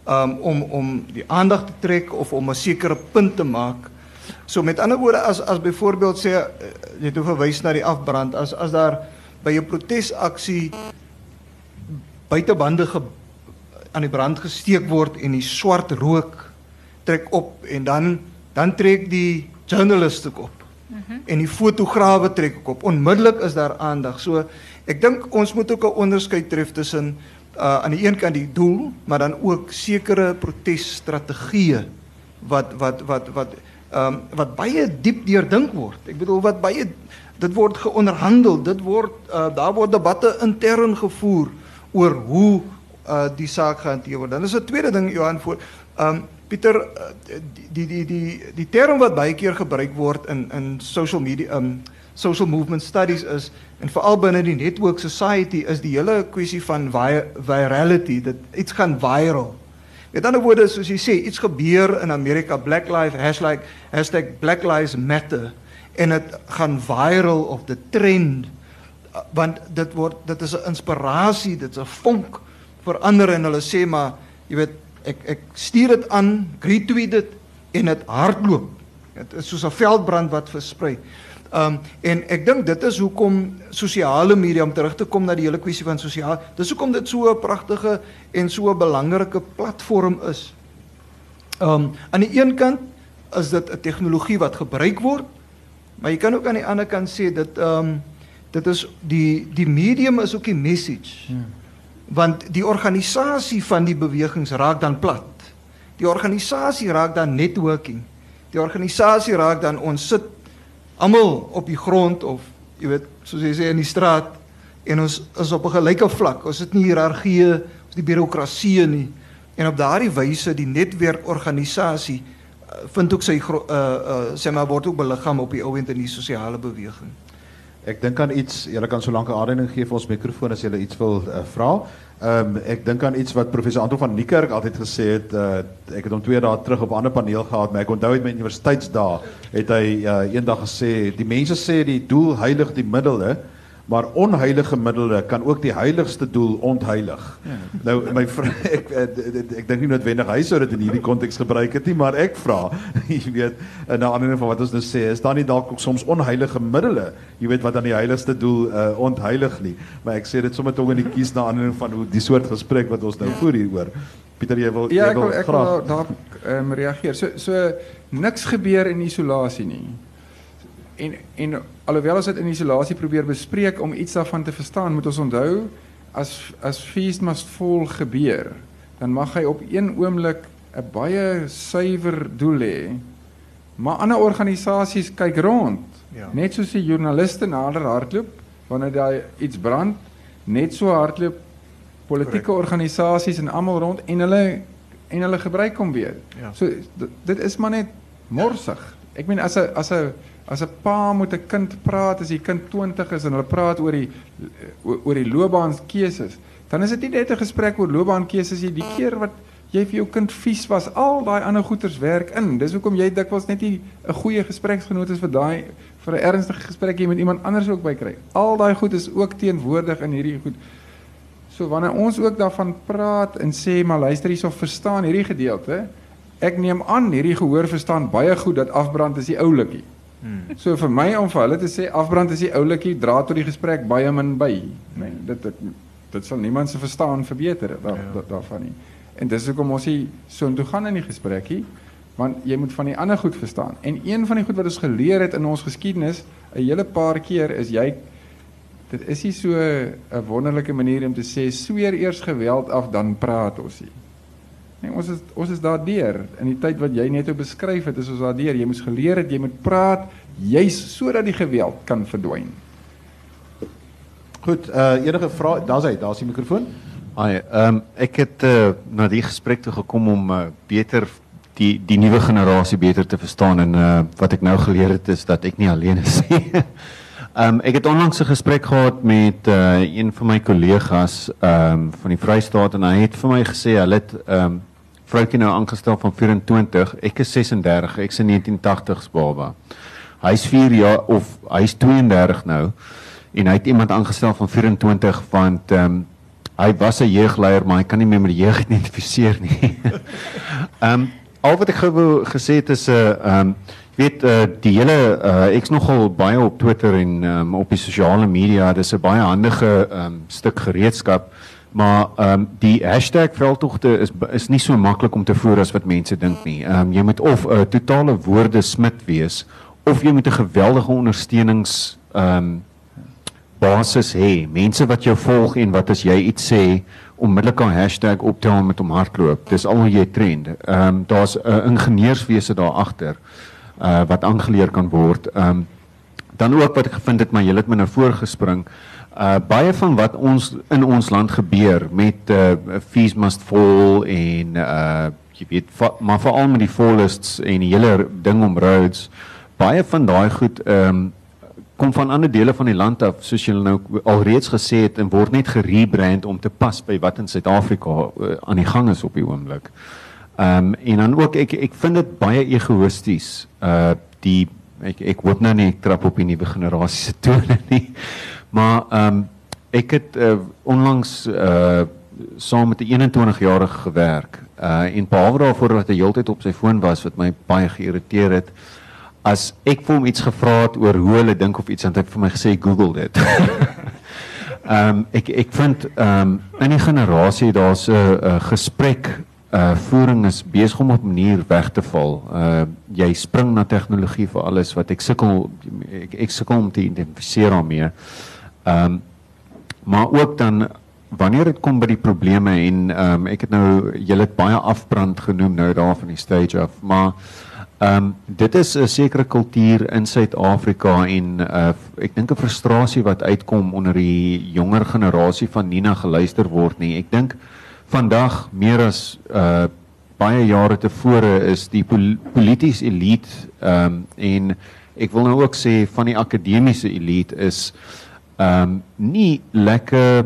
B: um, om om die aandag te trek of om 'n sekere punt te maak. So met ander woorde as as byvoorbeeld sê eh, jy het verwys na die afbrand as as daar by 'n protesaksie buitebande ge, aan die brand gesteek word en die swart rook trek op en dan dan trek die journaliste op. Mm -hmm. En die fotograwe trek ook op. Onmiddellik is daar aandag. So ek dink ons moet ook 'n onderskeid tref tussen uh aan die een kant die doel, maar dan ook sekere protesstrategieë wat wat wat wat ehm um, wat baie diep deurdink word. Ek bedoel wat baie dit word geonderhandel, dit word uh daar word debatte intern gevoer oor hoe uh die saak gehanteer word. Dan is 'n tweede ding Johan voor um, Pieter die die die die term wat baie keer gebruik word in in social media um, social movement studies is en veral binne die network society is die hele kwessie van virality dat iets gaan viral. Met ander woorde soos jy sê, iets gebeur in Amerika Black Lives hashtag hashtag Black Lives Matter en dit gaan viral of the trend want dit word dit is 'n inspirasie, dit's 'n vonk vir ander en hulle sê maar jy weet ek ek stuur dit aan, retweet dit en dit hardloop. Dit is soos 'n veldbrand wat versprei. Um en ek dink dit is hoekom sosiale media om terug te kom na die hele kwessie van sosiaal. Dis hoekom dit so 'n pragtige en so 'n belangrike platform is. Um aan die een kant is dit 'n tegnologie wat gebruik word, maar jy kan ook aan die ander kant sê dit um dit is die die medium is ook die message. Hmm. Want die organisasie van die bewegings raak dan plat. Die organisasie raak dan networking. Die organisasie raak dan ons sit almal op die grond of jy weet soos jy sê in die straat en ons is op 'n gelyke vlak. Ons het nie hiërargie, ons die birokrasie nie. En op daardie wyse die netwerkorganisasie vind ook sy uh uh sê maar word ook beliggaam op die ou in die sosiale beweging.
A: Ek dink aan iets, julle kan so lank 'n aanduiding gee vir ons mikrofoon as julle iets wil uh, vra. Ehm um, ek aan iets wat professor Anton van Niekerk altyd gesê het. Uh, ek het hom twee dae terug op 'n ander paneel gehad, maar ek onthou uit my universiteitsdae het hy uh, eendag gesê die mense sê die doel heilig die middele, maar onheilige middele kan ook die heiligste doel ontheilig. Ja. Nou my ek ek, ek, ek dink nie noodwendig hy sou dit in hierdie konteks gebruik het nie, maar ek vra, jy weet, in 'n ander van wat ons nou sê, is daar nie dalk ook soms onheilige middele, jy weet wat aan die heiligste doel uh, ontheilig nie. Maar ek sê dit sommer tog in die kies na ander van hoe die soort gesprek wat ons nou voer hieroor. Pieter, jy wil
D: ja,
A: jy wil
D: ek wil, ek wil daar ehm um, reageer. So so niks gebeur in isolasie nie en en alhoewel ons dit in isolasie probeer bespreek om iets daarvan te verstaan, moet ons onthou as as feast must fall gebeur, dan mag hy op een oomblik 'n baie suiwer doel hê. Maar ander organisasies kyk rond. Ja. Net soos die joernaliste nader hardloop wanneer daar iets brand, net so hardloop politieke organisasies en almal rond en hulle en hulle gebruik hom weer. Ja. So dit is maar net morsig. Ek meen as 'n as 'n As 'n pa met 'n kind praat as die kind 20 is en hulle praat oor die oor die loopbaankeuses, dan is dit nie net 'n gesprek oor loopbaankeuses nie. Die keer wat jy vir jou kind vies was, al daai ander goeters werk in. Dis hoekom jy dikwels net nie 'n goeie gespreksgenoot is vir daai vir 'n ernstige gesprek met iemand anders ook by kry. Al daai goed is ook teenwoordig in hierdie goed. So wanneer ons ook daarvan praat en sê maar luister hierso verstaan hierdie gedeelte. Ek neem aan hierdie gehoor verstaan baie goed dat afbrand is die oulikie. Hmm. So vir my om vir hulle te sê afbrand is die oulikie dra tot die gesprek baie min by. Nee, dit dit dit sal niemand se verstaan verbeter daar ja. daarvan nie. En dis hoekom ons hier so intoe gaan in die gesprekkie want jy moet van die ander goed verstaan. En een van die goed wat ons geleer het in ons geskiedenis 'n hele paar keer is jy dit is nie so 'n wonderlike manier om te sê sweer eers geweld af dan praat ons hier. Nee, ons is ons is daardeur. In die tyd wat jy net ou beskryf het, is ons daardeur. Jy moes geleer het jy moet praat juis sodat die geweld kan verdwyn.
A: Goed, uh enige vrae? Daar's hy, daar's die mikrofoon.
G: Ai, ehm um, ek het uh, na die gesprek toe gekom om uh, beter die die nuwe generasie beter te verstaan en uh wat ek nou geleer het is dat ek nie alleen is nie. Ehm um, ek het onlangs 'n gesprek gehad met uh een van my kollegas ehm um, van die Vrystaat en hy het vir my gesê hulle het ehm um, vroukie nou aangestel van 24, ek is 36, ek's 'n 1980s baba. Hy's 4 jaar of hy's 32 nou en hy het iemand aangestel van 24 want ehm um, hy was 'n jeugleier maar hy kan nie meer met die jeug identifiseer nie. Ehm um, al wat ek gou gesê het is 'n uh, ehm um, weet uh, die hele uh, ek's nogal baie op Twitter en um, op die sosiale media, dis 'n baie handige um, stuk gereedskap. Maar ehm um, die hashtag veldtogte is is nie so maklik om te voer as wat mense dink nie. Ehm um, jy moet of 'n uh, totale woorde smit wees of jy moet 'n geweldige ondersteunings ehm um, basis hê. Mense wat jou volg en wat as jy iets sê onmiddellik 'n hashtag optel met hom hardloop. Dis al hoe jy trend. Ehm um, daar's 'n uh, ingenieurswese daar agter uh wat aangeleer kan word. Ehm um, dan ook wat ek gevind het maar jy het my nou voorgespring uh baie van wat ons in ons land gebeur met uh fees must fall en uh jy weet maar veral met die fallists en die hele ding om roads baie van daai goed ehm um, kom van ander dele van die land af soos julle nou alreeds gesê het en word net gerebrand om te pas by wat in Suid-Afrika uh, aan die gang is op die oomblik. Ehm um, en dan ook ek ek vind dit baie egoïsties uh die ek ek word nou nie trap op die nuwe generasie se tone nie. Maar ehm um, ek het uh, onlangs uh saam met 'n 21-jarige gewerk. Uh en behalwe daarvoor dat hy heeltyd op sy foon was wat my baie geïrriteer het. As ek vir hom iets gevra het oor hoe hulle dink of iets het hy vir my gesê Google dit. Ehm um, ek ek vind ehm um, in die generasie daar's 'n gesprek uh voering is besig om op 'n manier weg te val. Uh jy spring na tegnologie vir alles wat ek sukkel ek, ek sukkel om te identifiseer daarmee. Ehm um, maar ook dan wanneer dit kom by die probleme en ehm um, ek het nou julle het baie afbrand genoem nou daar van die stage af, maar ehm um, dit is 'n sekere kultuur in Suid-Afrika en uh ek dink 'n frustrasie wat uitkom onder die jonger generasie van Nina geluister word nie. Ek dink vandag meer as uh baie jare tevore is die pol politieke elite ehm um, en ek wil nou ook sê van die akademiese elite is ehm um, nie lekker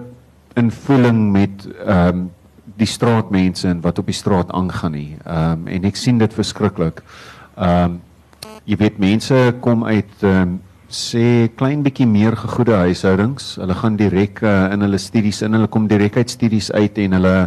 G: in voeling met ehm um, die straatmense en wat op die straat aangaan nie. Ehm um, en ek sien dit verskriklik. Ehm um, jy weet mense kom uit ehm um, sê klein bietjie meer gegoede huishoudings. Hulle gaan direk uh, in hulle studies in, hulle kom direk uit studies uit en hulle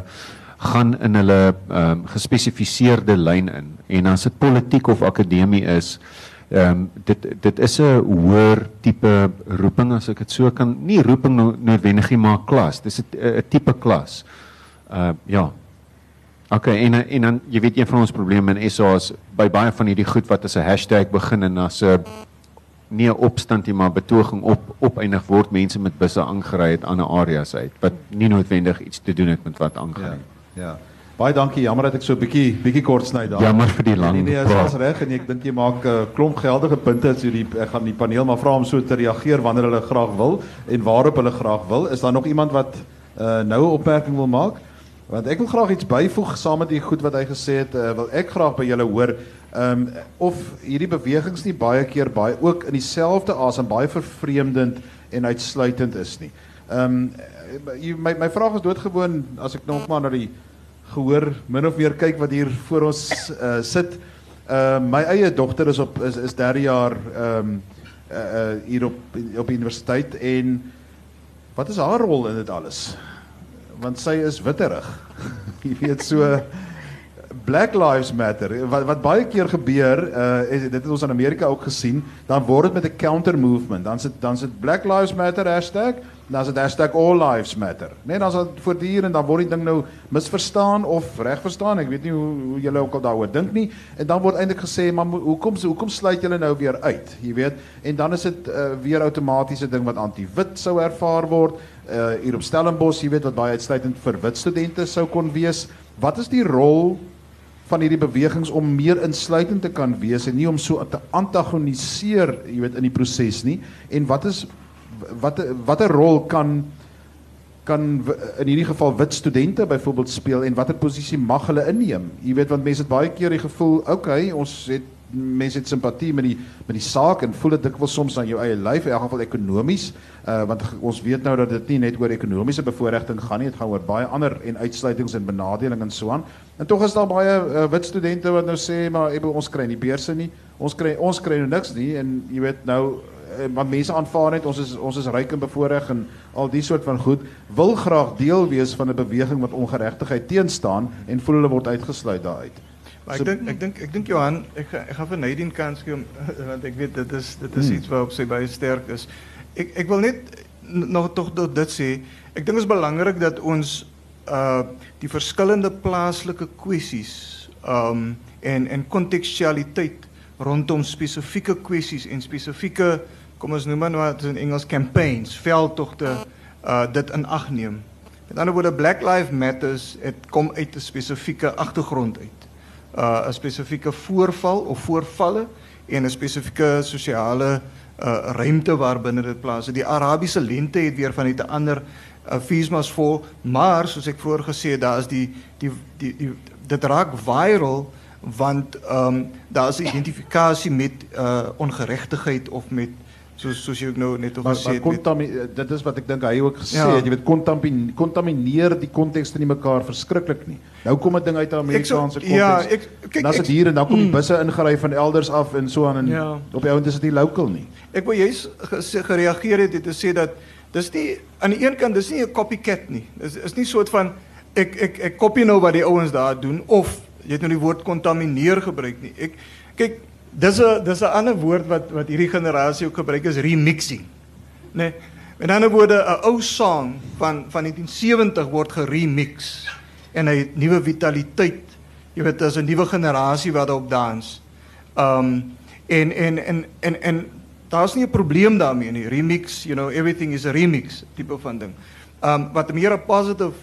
G: gaan in hulle ehm um, gespesifiseerde lyn in. En as dit politiek of akademie is, ehm um, dit dit is 'n hoër tipe roeping as ek dit so kan nie roeping no, noodwendig nie maar klas. Dis 'n 'n tipe klas. Uh ja. OK en en dan jy weet een van ons probleme in SA is by baie van hierdie goed wat as 'n hashtag begin en as 'n nie 'n opstand nie maar betoging op opeindig word mense met busse aangery het aan 'n areas uit wat nie noodwendig iets te doen het met wat aangaan
A: Ja. Ja. Baie dankie. Jammer dat ek so 'n bietjie bietjie kort sny daar.
G: Jammer vir die lang
A: Nee, nee, is reg en ek dink jy maak 'n uh, klomp geldige punte so die ek gaan die paneel maar vra om so te reageer wanneer hulle graag wil en waarop hulle graag wil. Is daar nog iemand wat uh, nou 'n opmerking wil maak? Want ek wil graag iets byvoeg saam met die goed wat hy gesê het. Uh, wil ek graag by julle hoor ehm um, of hierdie bewegings nie baie keer baie ook in dieselfde asem baie vervreemdend en uitsluitend is nie. Ehm um, my my vraag is doodgewoon as ek nog maar na die gehoor min of meer kyk wat hier voor ons uh, sit. Uh my eie dogter is op is is derde jaar ehm um, uh, uh hier op op universiteit en wat is haar rol in dit alles? Want sy is witterig. Jy weet so Black Lives Matter. Wat wat baie keer gebeur, uh is dit het ons in Amerika ook gesien, dan word dit met 'n counter movement. Dan sit dan sit Black Lives Matter hashtag, dan is dit hashtag All Lives Matter. Nee, dan is dit voortdurend dan word die ding nou misverstaan of reg verstaan. Ek weet nie hoe hoe julle ook al daaroor dink nie. En dan word eintlik gesê, maar hoekom hoekom sluit julle nou weer uit? Jy weet, en dan is dit uh, weer outomaties 'n ding wat anti-wit sou ervaar word. Uh hier op Stellenbosch, jy weet wat baie uitsluitend vir wit studente sou kon wees. Wat is die rol van hierdie bewegings om meer insluitend te kan wees en nie om so te antagoniseer, jy weet, in die proses nie. En wat is wat watter rol kan kan in hierdie geval wit studente byvoorbeeld speel en watter posisie mag hulle inneem? Jy weet want mense het baie keer die gevoel, okay, ons het mense het simpatie met die met die saak en voel dit dikwels soms aan jou eie lyf in elk geval ekonomies uh, want ons weet nou dat dit nie net oor ekonomiese bevoordiging gaan nie dit gaan oor baie ander en uitsluitings en benadeling en so aan. En tog is daar baie uh, wit studente wat nou sê maar ebe, ons kry nie beurse nie. Ons kry ons kry nou niks nie. En jy weet nou wat mense aanvaar net ons is ons is ryk en bevoordeel en al die soort van goed wil graag deel wees van 'n beweging wat ongeregtigheid teenstaan en voel hulle word uitgesluit daaruit.
B: Maar
A: So-
B: ek dink ek dink ek dink Johan, ek ga, ek gaan vir Nadine kans gee want ek weet dit is dit is
A: Hmm.
B: iets waarop sy baie sterk is. Ek ek wil net nog tog dit sê. Ek dink dit is belangrik dat ons uh die verskillende plaaslike kwessies um en en kontekstualiteit rondom spesifieke kwessies en spesifieke kom ons noem wat in Engels campaigns, veldtogte uh dit in ag neem. Met ander woorde Black Lives Matters het kom uit 'n spesifieke agtergrond uit. Uh 'n spesifieke voorval of voorvalle en 'n spesifieke sosiale uh ruimte waarbinne dit plaas. Die Arabiese lente het weer van 'n ander uh, feesmas vol, maar soos ek voorgesê het, daar is die die die, die dit raak viral want ehm um, daar is identifikasie met uh ongeregtigheid of met soos soos jy ook nou net
A: Maar,
B: gesê het met-
A: kontami dit is wat ek dink hy ook gesê
B: Ja.
A: het, jy weet kontami kontamineer die kontekste nie mekaar verskriklik nie. Nou kom 'n ding uit 'n Amerikaanse konteks.
B: ja, ek- kyk,
A: dit
B: ek-
A: hier en dan kom die
B: Mm.
A: busse ingery van elders af en so aan en
B: Ja.
A: op die ount is dit nie local nie.
B: Ek wou gesê gereageer het het te sê dat dis nie aan die een kant dis nie 'n copycat nie. Dis is nie soort van ek ek ek kopie nou wat die ouens daar doen of jy het nou die woord kontamineer gebruik nie. Ek kyk dis 'n dis 'n ander woord wat wat hierdie generasie ook gebruik is remixing. Nee. Met ander woorde 'n ou song van van 1970 word geremix en hy het nuwe vitaliteit. Jy weet daar's 'n nuwe generasie wat daarop dans. Um en en en en en daar's nie 'n probleem daarmee nie. Remix, you know, everything is a remix tipe van ding. Um wat meer 'n positive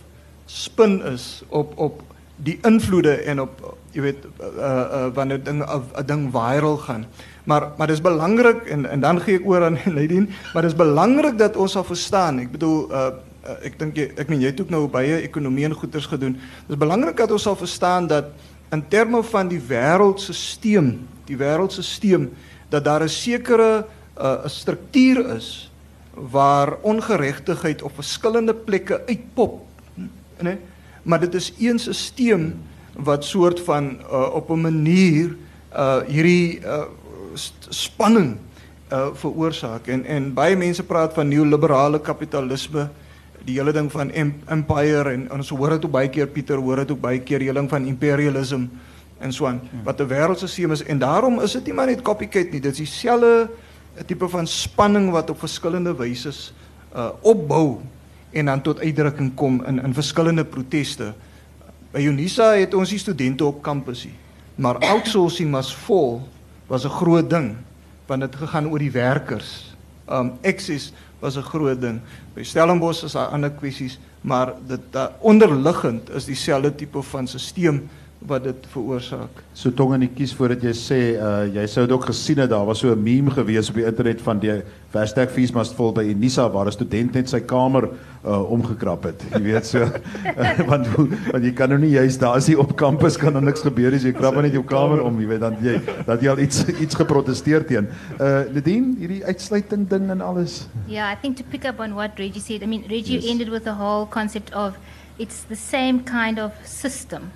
B: spin is op op die invloede en op jy weet uh uh wanneer ding 'n ding viral gaan. Maar maar dis belangrik en en dan gee ek oor aan Nadine, maar dis belangrik dat ons sal verstaan. Ek bedoel uh uh, ek dink jy ek meen jy het ook nou baie ekonomie en goeders gedoen. Dis belangrik dat ons sal verstaan dat in terme van die wêreldstelsel, die wêreldstelsel dat daar 'n sekere uh, 'n struktuur is waar ongeregtigheid op verskillende plekke uitpop, né? Maar dit is een stelsel wat soort van uh, op 'n manier uh, hierdie uh, spanning uh veroorsaak. En en baie mense praat van neoliberale kapitalisme, die hele ding van empire en ons hoor dit ook baie keer Pieter hoor dit ook baie keer die hele ding van imperialism en so aan ja. wat 'n wêreldstelsel is en daarom is dit nie maar net copycat nie, dit is dieselfde tipe van spanning wat op verskillende wyse uh opbou en dan tot uitdrukking kom in in verskillende proteste. By Unisa het ons die studente op kampus hier. Maar outsourcing was vol was 'n groot ding want dit gegaan oor die werkers. Um Access was 'n groot ding. By Stellenbosch is daar ander kwessies, maar dit uh, onderliggend is dieselfde tipe van stelsel wat dit veroorsaak.
A: So tong in die kies voordat jy sê uh jy sou dit ook gesien het daar was so 'n meme gewees op die internet van die hashtag fees must fall by Unisa waar 'n student net sy kamer uh omgekrap het. Jy weet so uh, want want jy kan nou nie juist daar as jy op kampus kan dan niks gebeur as jy krap net jou kamer om, jy weet dan jy dat jy al iets iets geprotesteer teen. Uh Nadine, hierdie uitsluiting ding en alles.
C: Yeah, I think to pick up on what Reggie said. I mean, Reggie yes. ended with the whole concept of it's the same kind of system.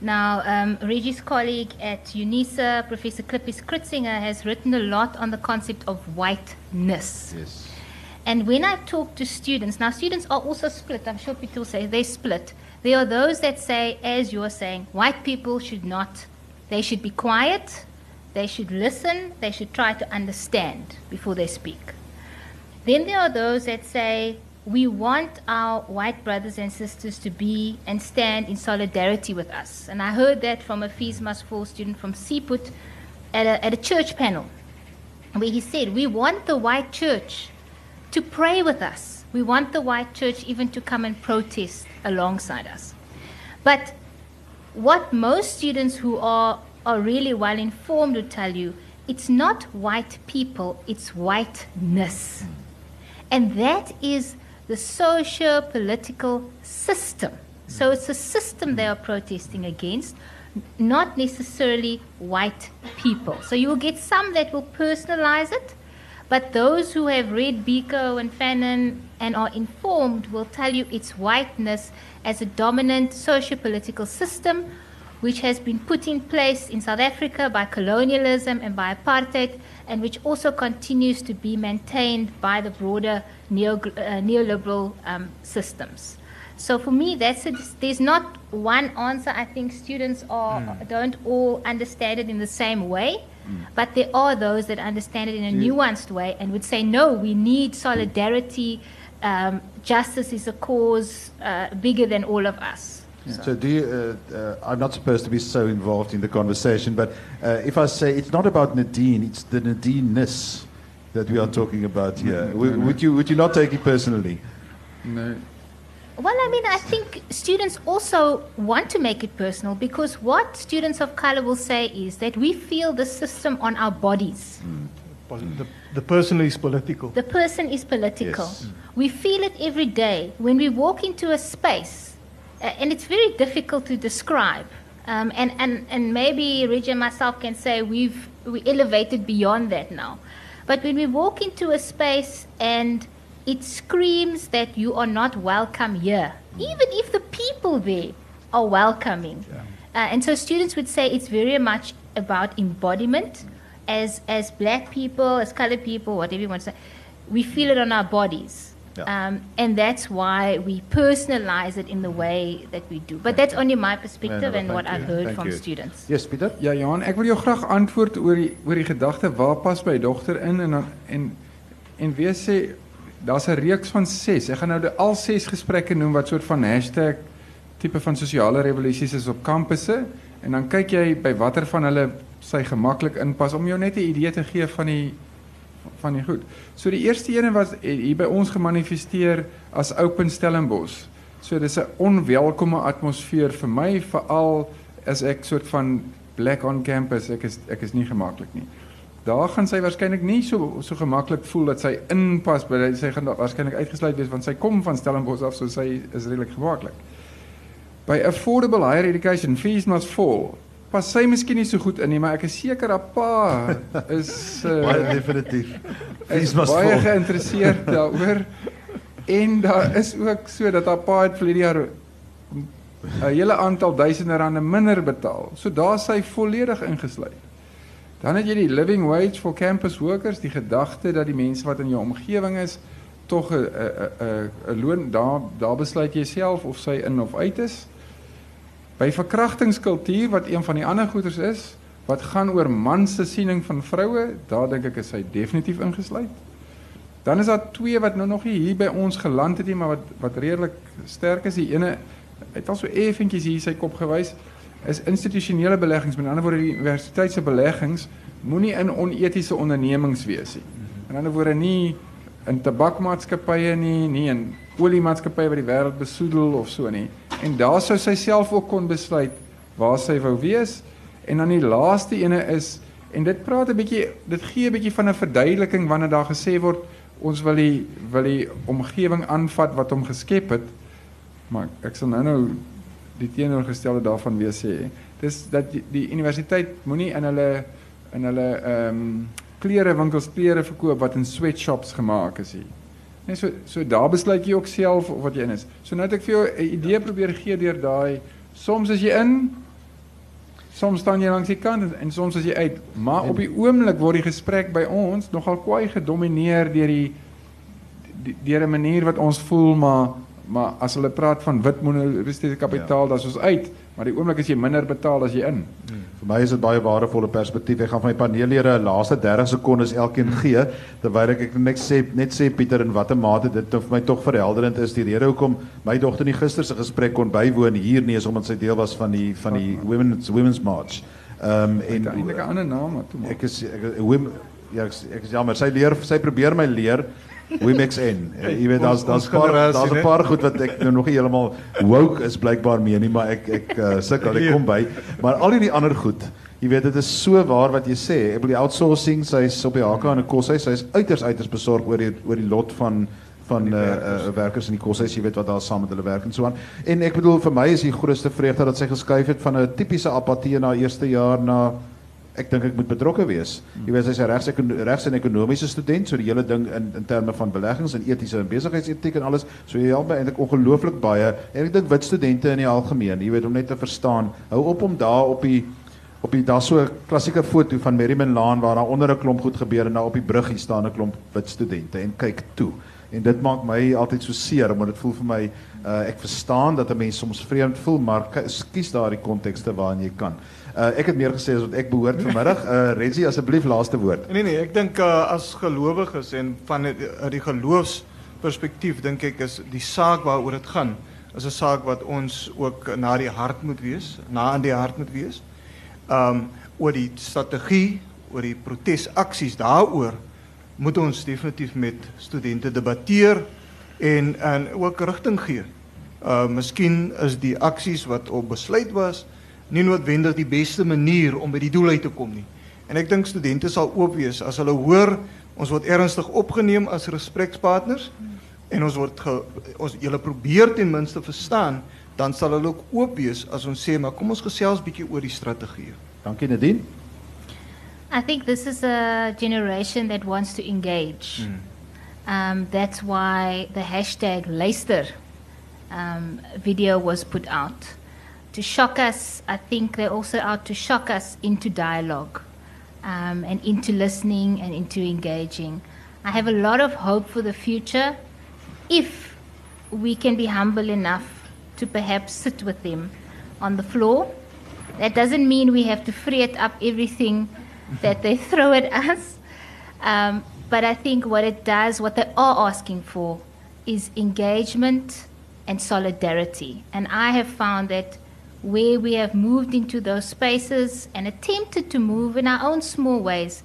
C: Now, um, Reggie's colleague at UNISA, Professor Klippis Kritzinger, has written a lot on the concept of whiteness.
A: Yes.
C: And when I talk to students, now students are also split, I'm sure people say they split. There are those that say, as you're saying, white people should not, they should be quiet, they should listen, they should try to understand before they speak. Then there are those that say, we want our white brothers and sisters to be and stand in solidarity with us. And I heard that from a Fees Must Fall student from Seaput at a, at a church panel, where he said, We want the white church to pray with us. We want the white church even to come and protest alongside us. But what most students who are, are really well informed will tell you, it's not white people, it's whiteness. And that is the socio political system. So hmm. it's a system they are protesting against, not necessarily white people. So you will get some that will personalize it, but those who have read Biko and Fanon and are informed will tell you it's whiteness as a dominant socio political system which has been put in place in South Africa by colonialism and by apartheid, and which also continues to be maintained by the broader neo, uh, neoliberal um, systems. So for me, that's a, there's not one answer. I think students are, mm. don't all understand it in the same way, mm. but there are those that understand it in a nuanced way and would say, no, we need solidarity. Um, justice is a cause uh, bigger than all of us.
A: So, so do you, uh, uh, I'm not supposed to be so involved in the conversation, but uh, if I say it's not about Nadine, it's the Nadine-ness that we are talking about here. No, no, no. Would, you, would you not take it personally?
D: No.
C: Well, I mean, I think students also want to make it personal because what students of color will say is that we feel the system on our bodies. Mm.
B: The, the person is political.
C: The person is political. Yes. We feel it every day when we walk into a space and it's very difficult to describe. Um, and, and, and maybe Reggie and myself can say we've we elevated beyond that now. But when we walk into a space and it screams that you are not welcome here, even if the people there are welcoming. Yeah. Uh, and so students would say it's very much about embodiment. As, as black people, as colored people, whatever you want to say, we feel it on our bodies. Yeah. Um, and that's why we personalize it in the way that we do. But that's only my perspective and what. I've heard from students.
A: Yes, Pieter?
D: Ja, Johan, ek wil jou graag antwoord oor die oor die gedagte waar pas my dogter in en en en wie sê daar's 'n reeks van 6. Ek gaan nou al 6 gesprekke noem wat soort van hashtag tipe van sosiale revolusies is op kampusse en dan kyk jy by watter van hulle sy gemaklik inpas om jou net 'n idee te gee van die van die goed. So die eerste ene was hier by ons gemanifesteer as Open Stellenbosch. So dis 'n onwelkome atmosfeer vir my veral as ek soort van black on campus, ek is ek is nie gemaklik nie. Daar gaan sy waarskynlik nie so so gemaklik voel dat sy inpas by sy gaan waarskynlik uitgesluit wees want sy kom van Stellenbosch af so sy is redelik gemaklik. By affordable higher education fees must fall pas sy miskien nie so goed in nie, maar ek is seker dat pa is
A: uh, baie definitief.
D: Is baie vol. geïnteresseerd daaroor. En daar is ook so dat haar pa het vir die jaar 'n hele aantal duisende rande minder betaal. So daar sy volledig ingesluit. Dan het jy die living wage for campus workers, die gedagte dat die mense wat in jou omgewing is tog 'n 'n 'n loon daar daar besluit jy self of sy in of uit is. By verkrachtingskultuur wat een van die ander goeters is, wat gaan oor man se siening van vroue, daar dink ek is hy definitief ingesluit. Dan is daar twee wat nou nog nie hier by ons geland het nie, maar wat wat redelik sterk is. Die ene het al so effentjies hier sy kop gewys is institusionele beleggings. Met ander woorde die universiteit se beleggings moenie in onetiese ondernemings wees nie. Met ander woorde nie in tabakmaatskappye nie, nie in oliemaatskappye wat die wêreld besoedel of so nie. En daar sou sy self ook kon besluit waar sy wou wees. En dan die laaste ene is en dit praat 'n bietjie dit gee 'n bietjie van 'n verduideliking wanneer daar gesê word ons wil die wil die omgewing aanvat wat hom geskep het. Maar ek sal nou nou die teenoorgestelde daarvan weer sê. Dis dat die, die universiteit moenie in hulle in hulle ehm um, klerewinkels klere verkoop wat in sweatshops gemaak is hier. Nee, so so daar besluit jy ook self of wat jy in is. So nou het ek vir jou 'n idee probeer gee deur daai soms as jy in soms staan jy langs die kant en, en soms as jy uit. Maar en, op die oomblik word die gesprek by ons nogal kwai gedomeineer deur die deur 'n manier wat ons voel maar maar as hulle praat van wit monopolistiese kapitaal, ja. dan is ons uit. Maar die oomblik as jy minder betaal as jy in.
A: Hmm. Vir my is dit baie waardevolle perspektief. Ek gaan van my paneellede 'n laaste 30 sekondes elkeen gee terwyl ek ek net sê net sê Pieter in watter mate dit vir my tog verhelderend is die rede hoekom my dogter nie gister se gesprek kon bywoon hier nie is omdat sy deel was van die van die women's women's march.
D: Ehm um, en eintlik 'n ander naam maar toe maar.
A: Ek is ek, ek, ja, ek, ek is jammer. Sy leer sy probeer my leer Wimx in. Uh, jy weet daar's daar's paar daar's 'n paar goed wat ek nou nog nie heeltemal woke is blykbaar mee nie, maar ek ek uh, sukkel ek kom by. Maar al die ander goed, jy weet dit is so waar wat jy sê. Ek bedoel die outsourcing, sy's op die hake aan 'n koshuis, sy's uiters uiters besorg oor die oor die lot van van werkers. Uh, uh, werkers in die koshuis, jy weet wat daar saam met hulle werk en so aan. En ek bedoel vir my is die grootste vreugde dat sy geskuif het van 'n tipiese apatie na eerste jaar na ek dink ek moet betrokke wees. Jy weet hy's 'n regs regs en ekonomiese student, so die hele ding in in terme van beleggings en etiese en besigheidsetiek en alles, so jy help my eintlik ongelooflik baie. En ek dink wit studente in die algemeen, jy weet om net te verstaan, hou op om daar op die op die daar so 'n klassieke foto van Merriman Laan waar daar onder 'n klomp goed gebeur en daar op die bruggie staan 'n klomp wit studente en kyk toe. En dit maak my altyd so seer omdat dit voel vir my uh, ek verstaan dat 'n mens soms vreemd voel, maar kies daardie kontekste waarin jy kan. Uh, ek het meer gesê as wat ek behoort vanmiddag. Uh Reggie, asseblief laaste woord.
B: Nee nee, ek dink uh, as gelowiges en van die, die geloofsperspektief dink ek is die saak waaroor dit gaan is 'n saak wat ons ook na die hart moet wees, na in die hart moet wees. Um oor die strategie, oor die protesaksies daaroor moet ons definitief met studente debatteer en en ook rigting gee. Uh miskien is die aksies wat op besluit was nie noodwendig die beste manier om by die doel uit te kom nie. En ek dink studente sal oop wees as hulle hoor ons word ernstig opgeneem as respekspartners en ons word ge, ons julle probeer ten minste verstaan, dan sal hulle ook oop wees as ons sê maar kom ons gesels bietjie oor die strategie.
A: Dankie Nadine.
C: I think this is a generation that wants to engage. Hmm. Um, that's why the hashtag Leicester um, video was put out. To shock us. I think they're also out to shock us into dialogue um, and into listening and into engaging. I have a lot of hope for the future if we can be humble enough to perhaps sit with them on the floor. That doesn't mean we have to free it up everything that they throw at us. Um, but I think what it does, what they are asking for, is engagement and solidarity. And I have found that where we have moved into those spaces and attempted to move in our own small ways,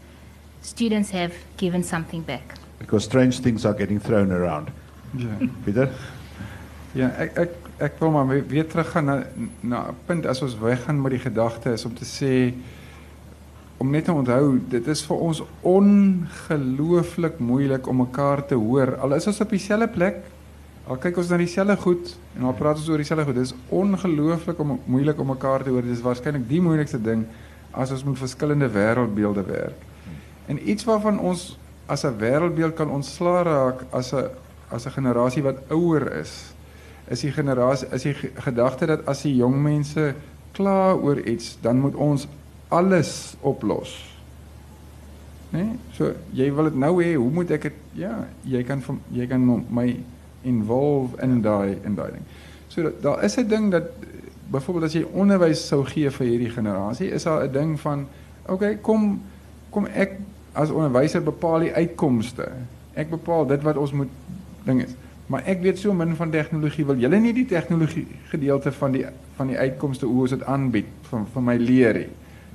C: students have given something back.
A: Because strange things are getting thrown around.
D: Ja.
A: Pieter?
D: Ja, ek ek ek wil maar weer teruggaan na na 'n punt as ons weggaan met die gedagte is om te sê om net te onthou dit is vir ons ongelooflik moeilik om mekaar te hoor. Al is ons op dieselfde plek, Al kyk ons na dieselfde goed en al praat ons oor dieselfde goed. Dit is ongelooflik om moeilik om mekaar te hoor. Dit is waarskynlik die moeilikste ding as ons met verskillende wêreldbeelde werk. En iets waarvan ons as 'n wêreldbeeld kan ontslaa raak as 'n as 'n generasie wat ouer is, is die generasie is die gedagte dat as die jong mense kla oor iets, dan moet ons alles oplos. Né? Nee? So jy wil dit nou hê, hoe moet ek dit ja, jy kan van jy kan my involve in daai in daai ding. So daar is 'n ding dat byvoorbeeld as jy onderwys sou gee vir hierdie generasie, is daar 'n ding van okay, kom kom ek as onderwyser bepaal die uitkomste. Ek bepaal dit wat ons moet ding is. Maar ek weet so min van tegnologie. Wil julle nie die tegnologie gedeelte van die van die uitkomste hoe ons dit aanbied van van my leer nie?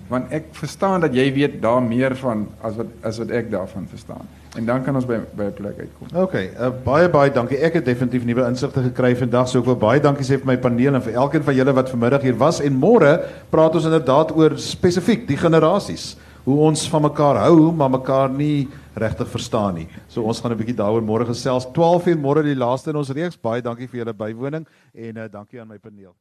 D: Want ek verstaan dat jy weet daar meer van as wat as wat ek daarvan verstaan. En dan kan ons by by 'n plek uitkom.
A: OK, uh, baie baie dankie. Ek het definitief nuwe insigte gekry vandag. So ek wil baie dankie vir my paneel en vir elkeen van julle wat vanmiddag hier was en môre praat ons inderdaad oor spesifiek die generasies hoe ons van mekaar hou maar mekaar nie regtig verstaan nie. So ons gaan 'n bietjie daaroor môre gesels. 12:00 môre die laaste in ons reeks. Baie dankie vir julle bywoning en uh, dankie aan my paneel.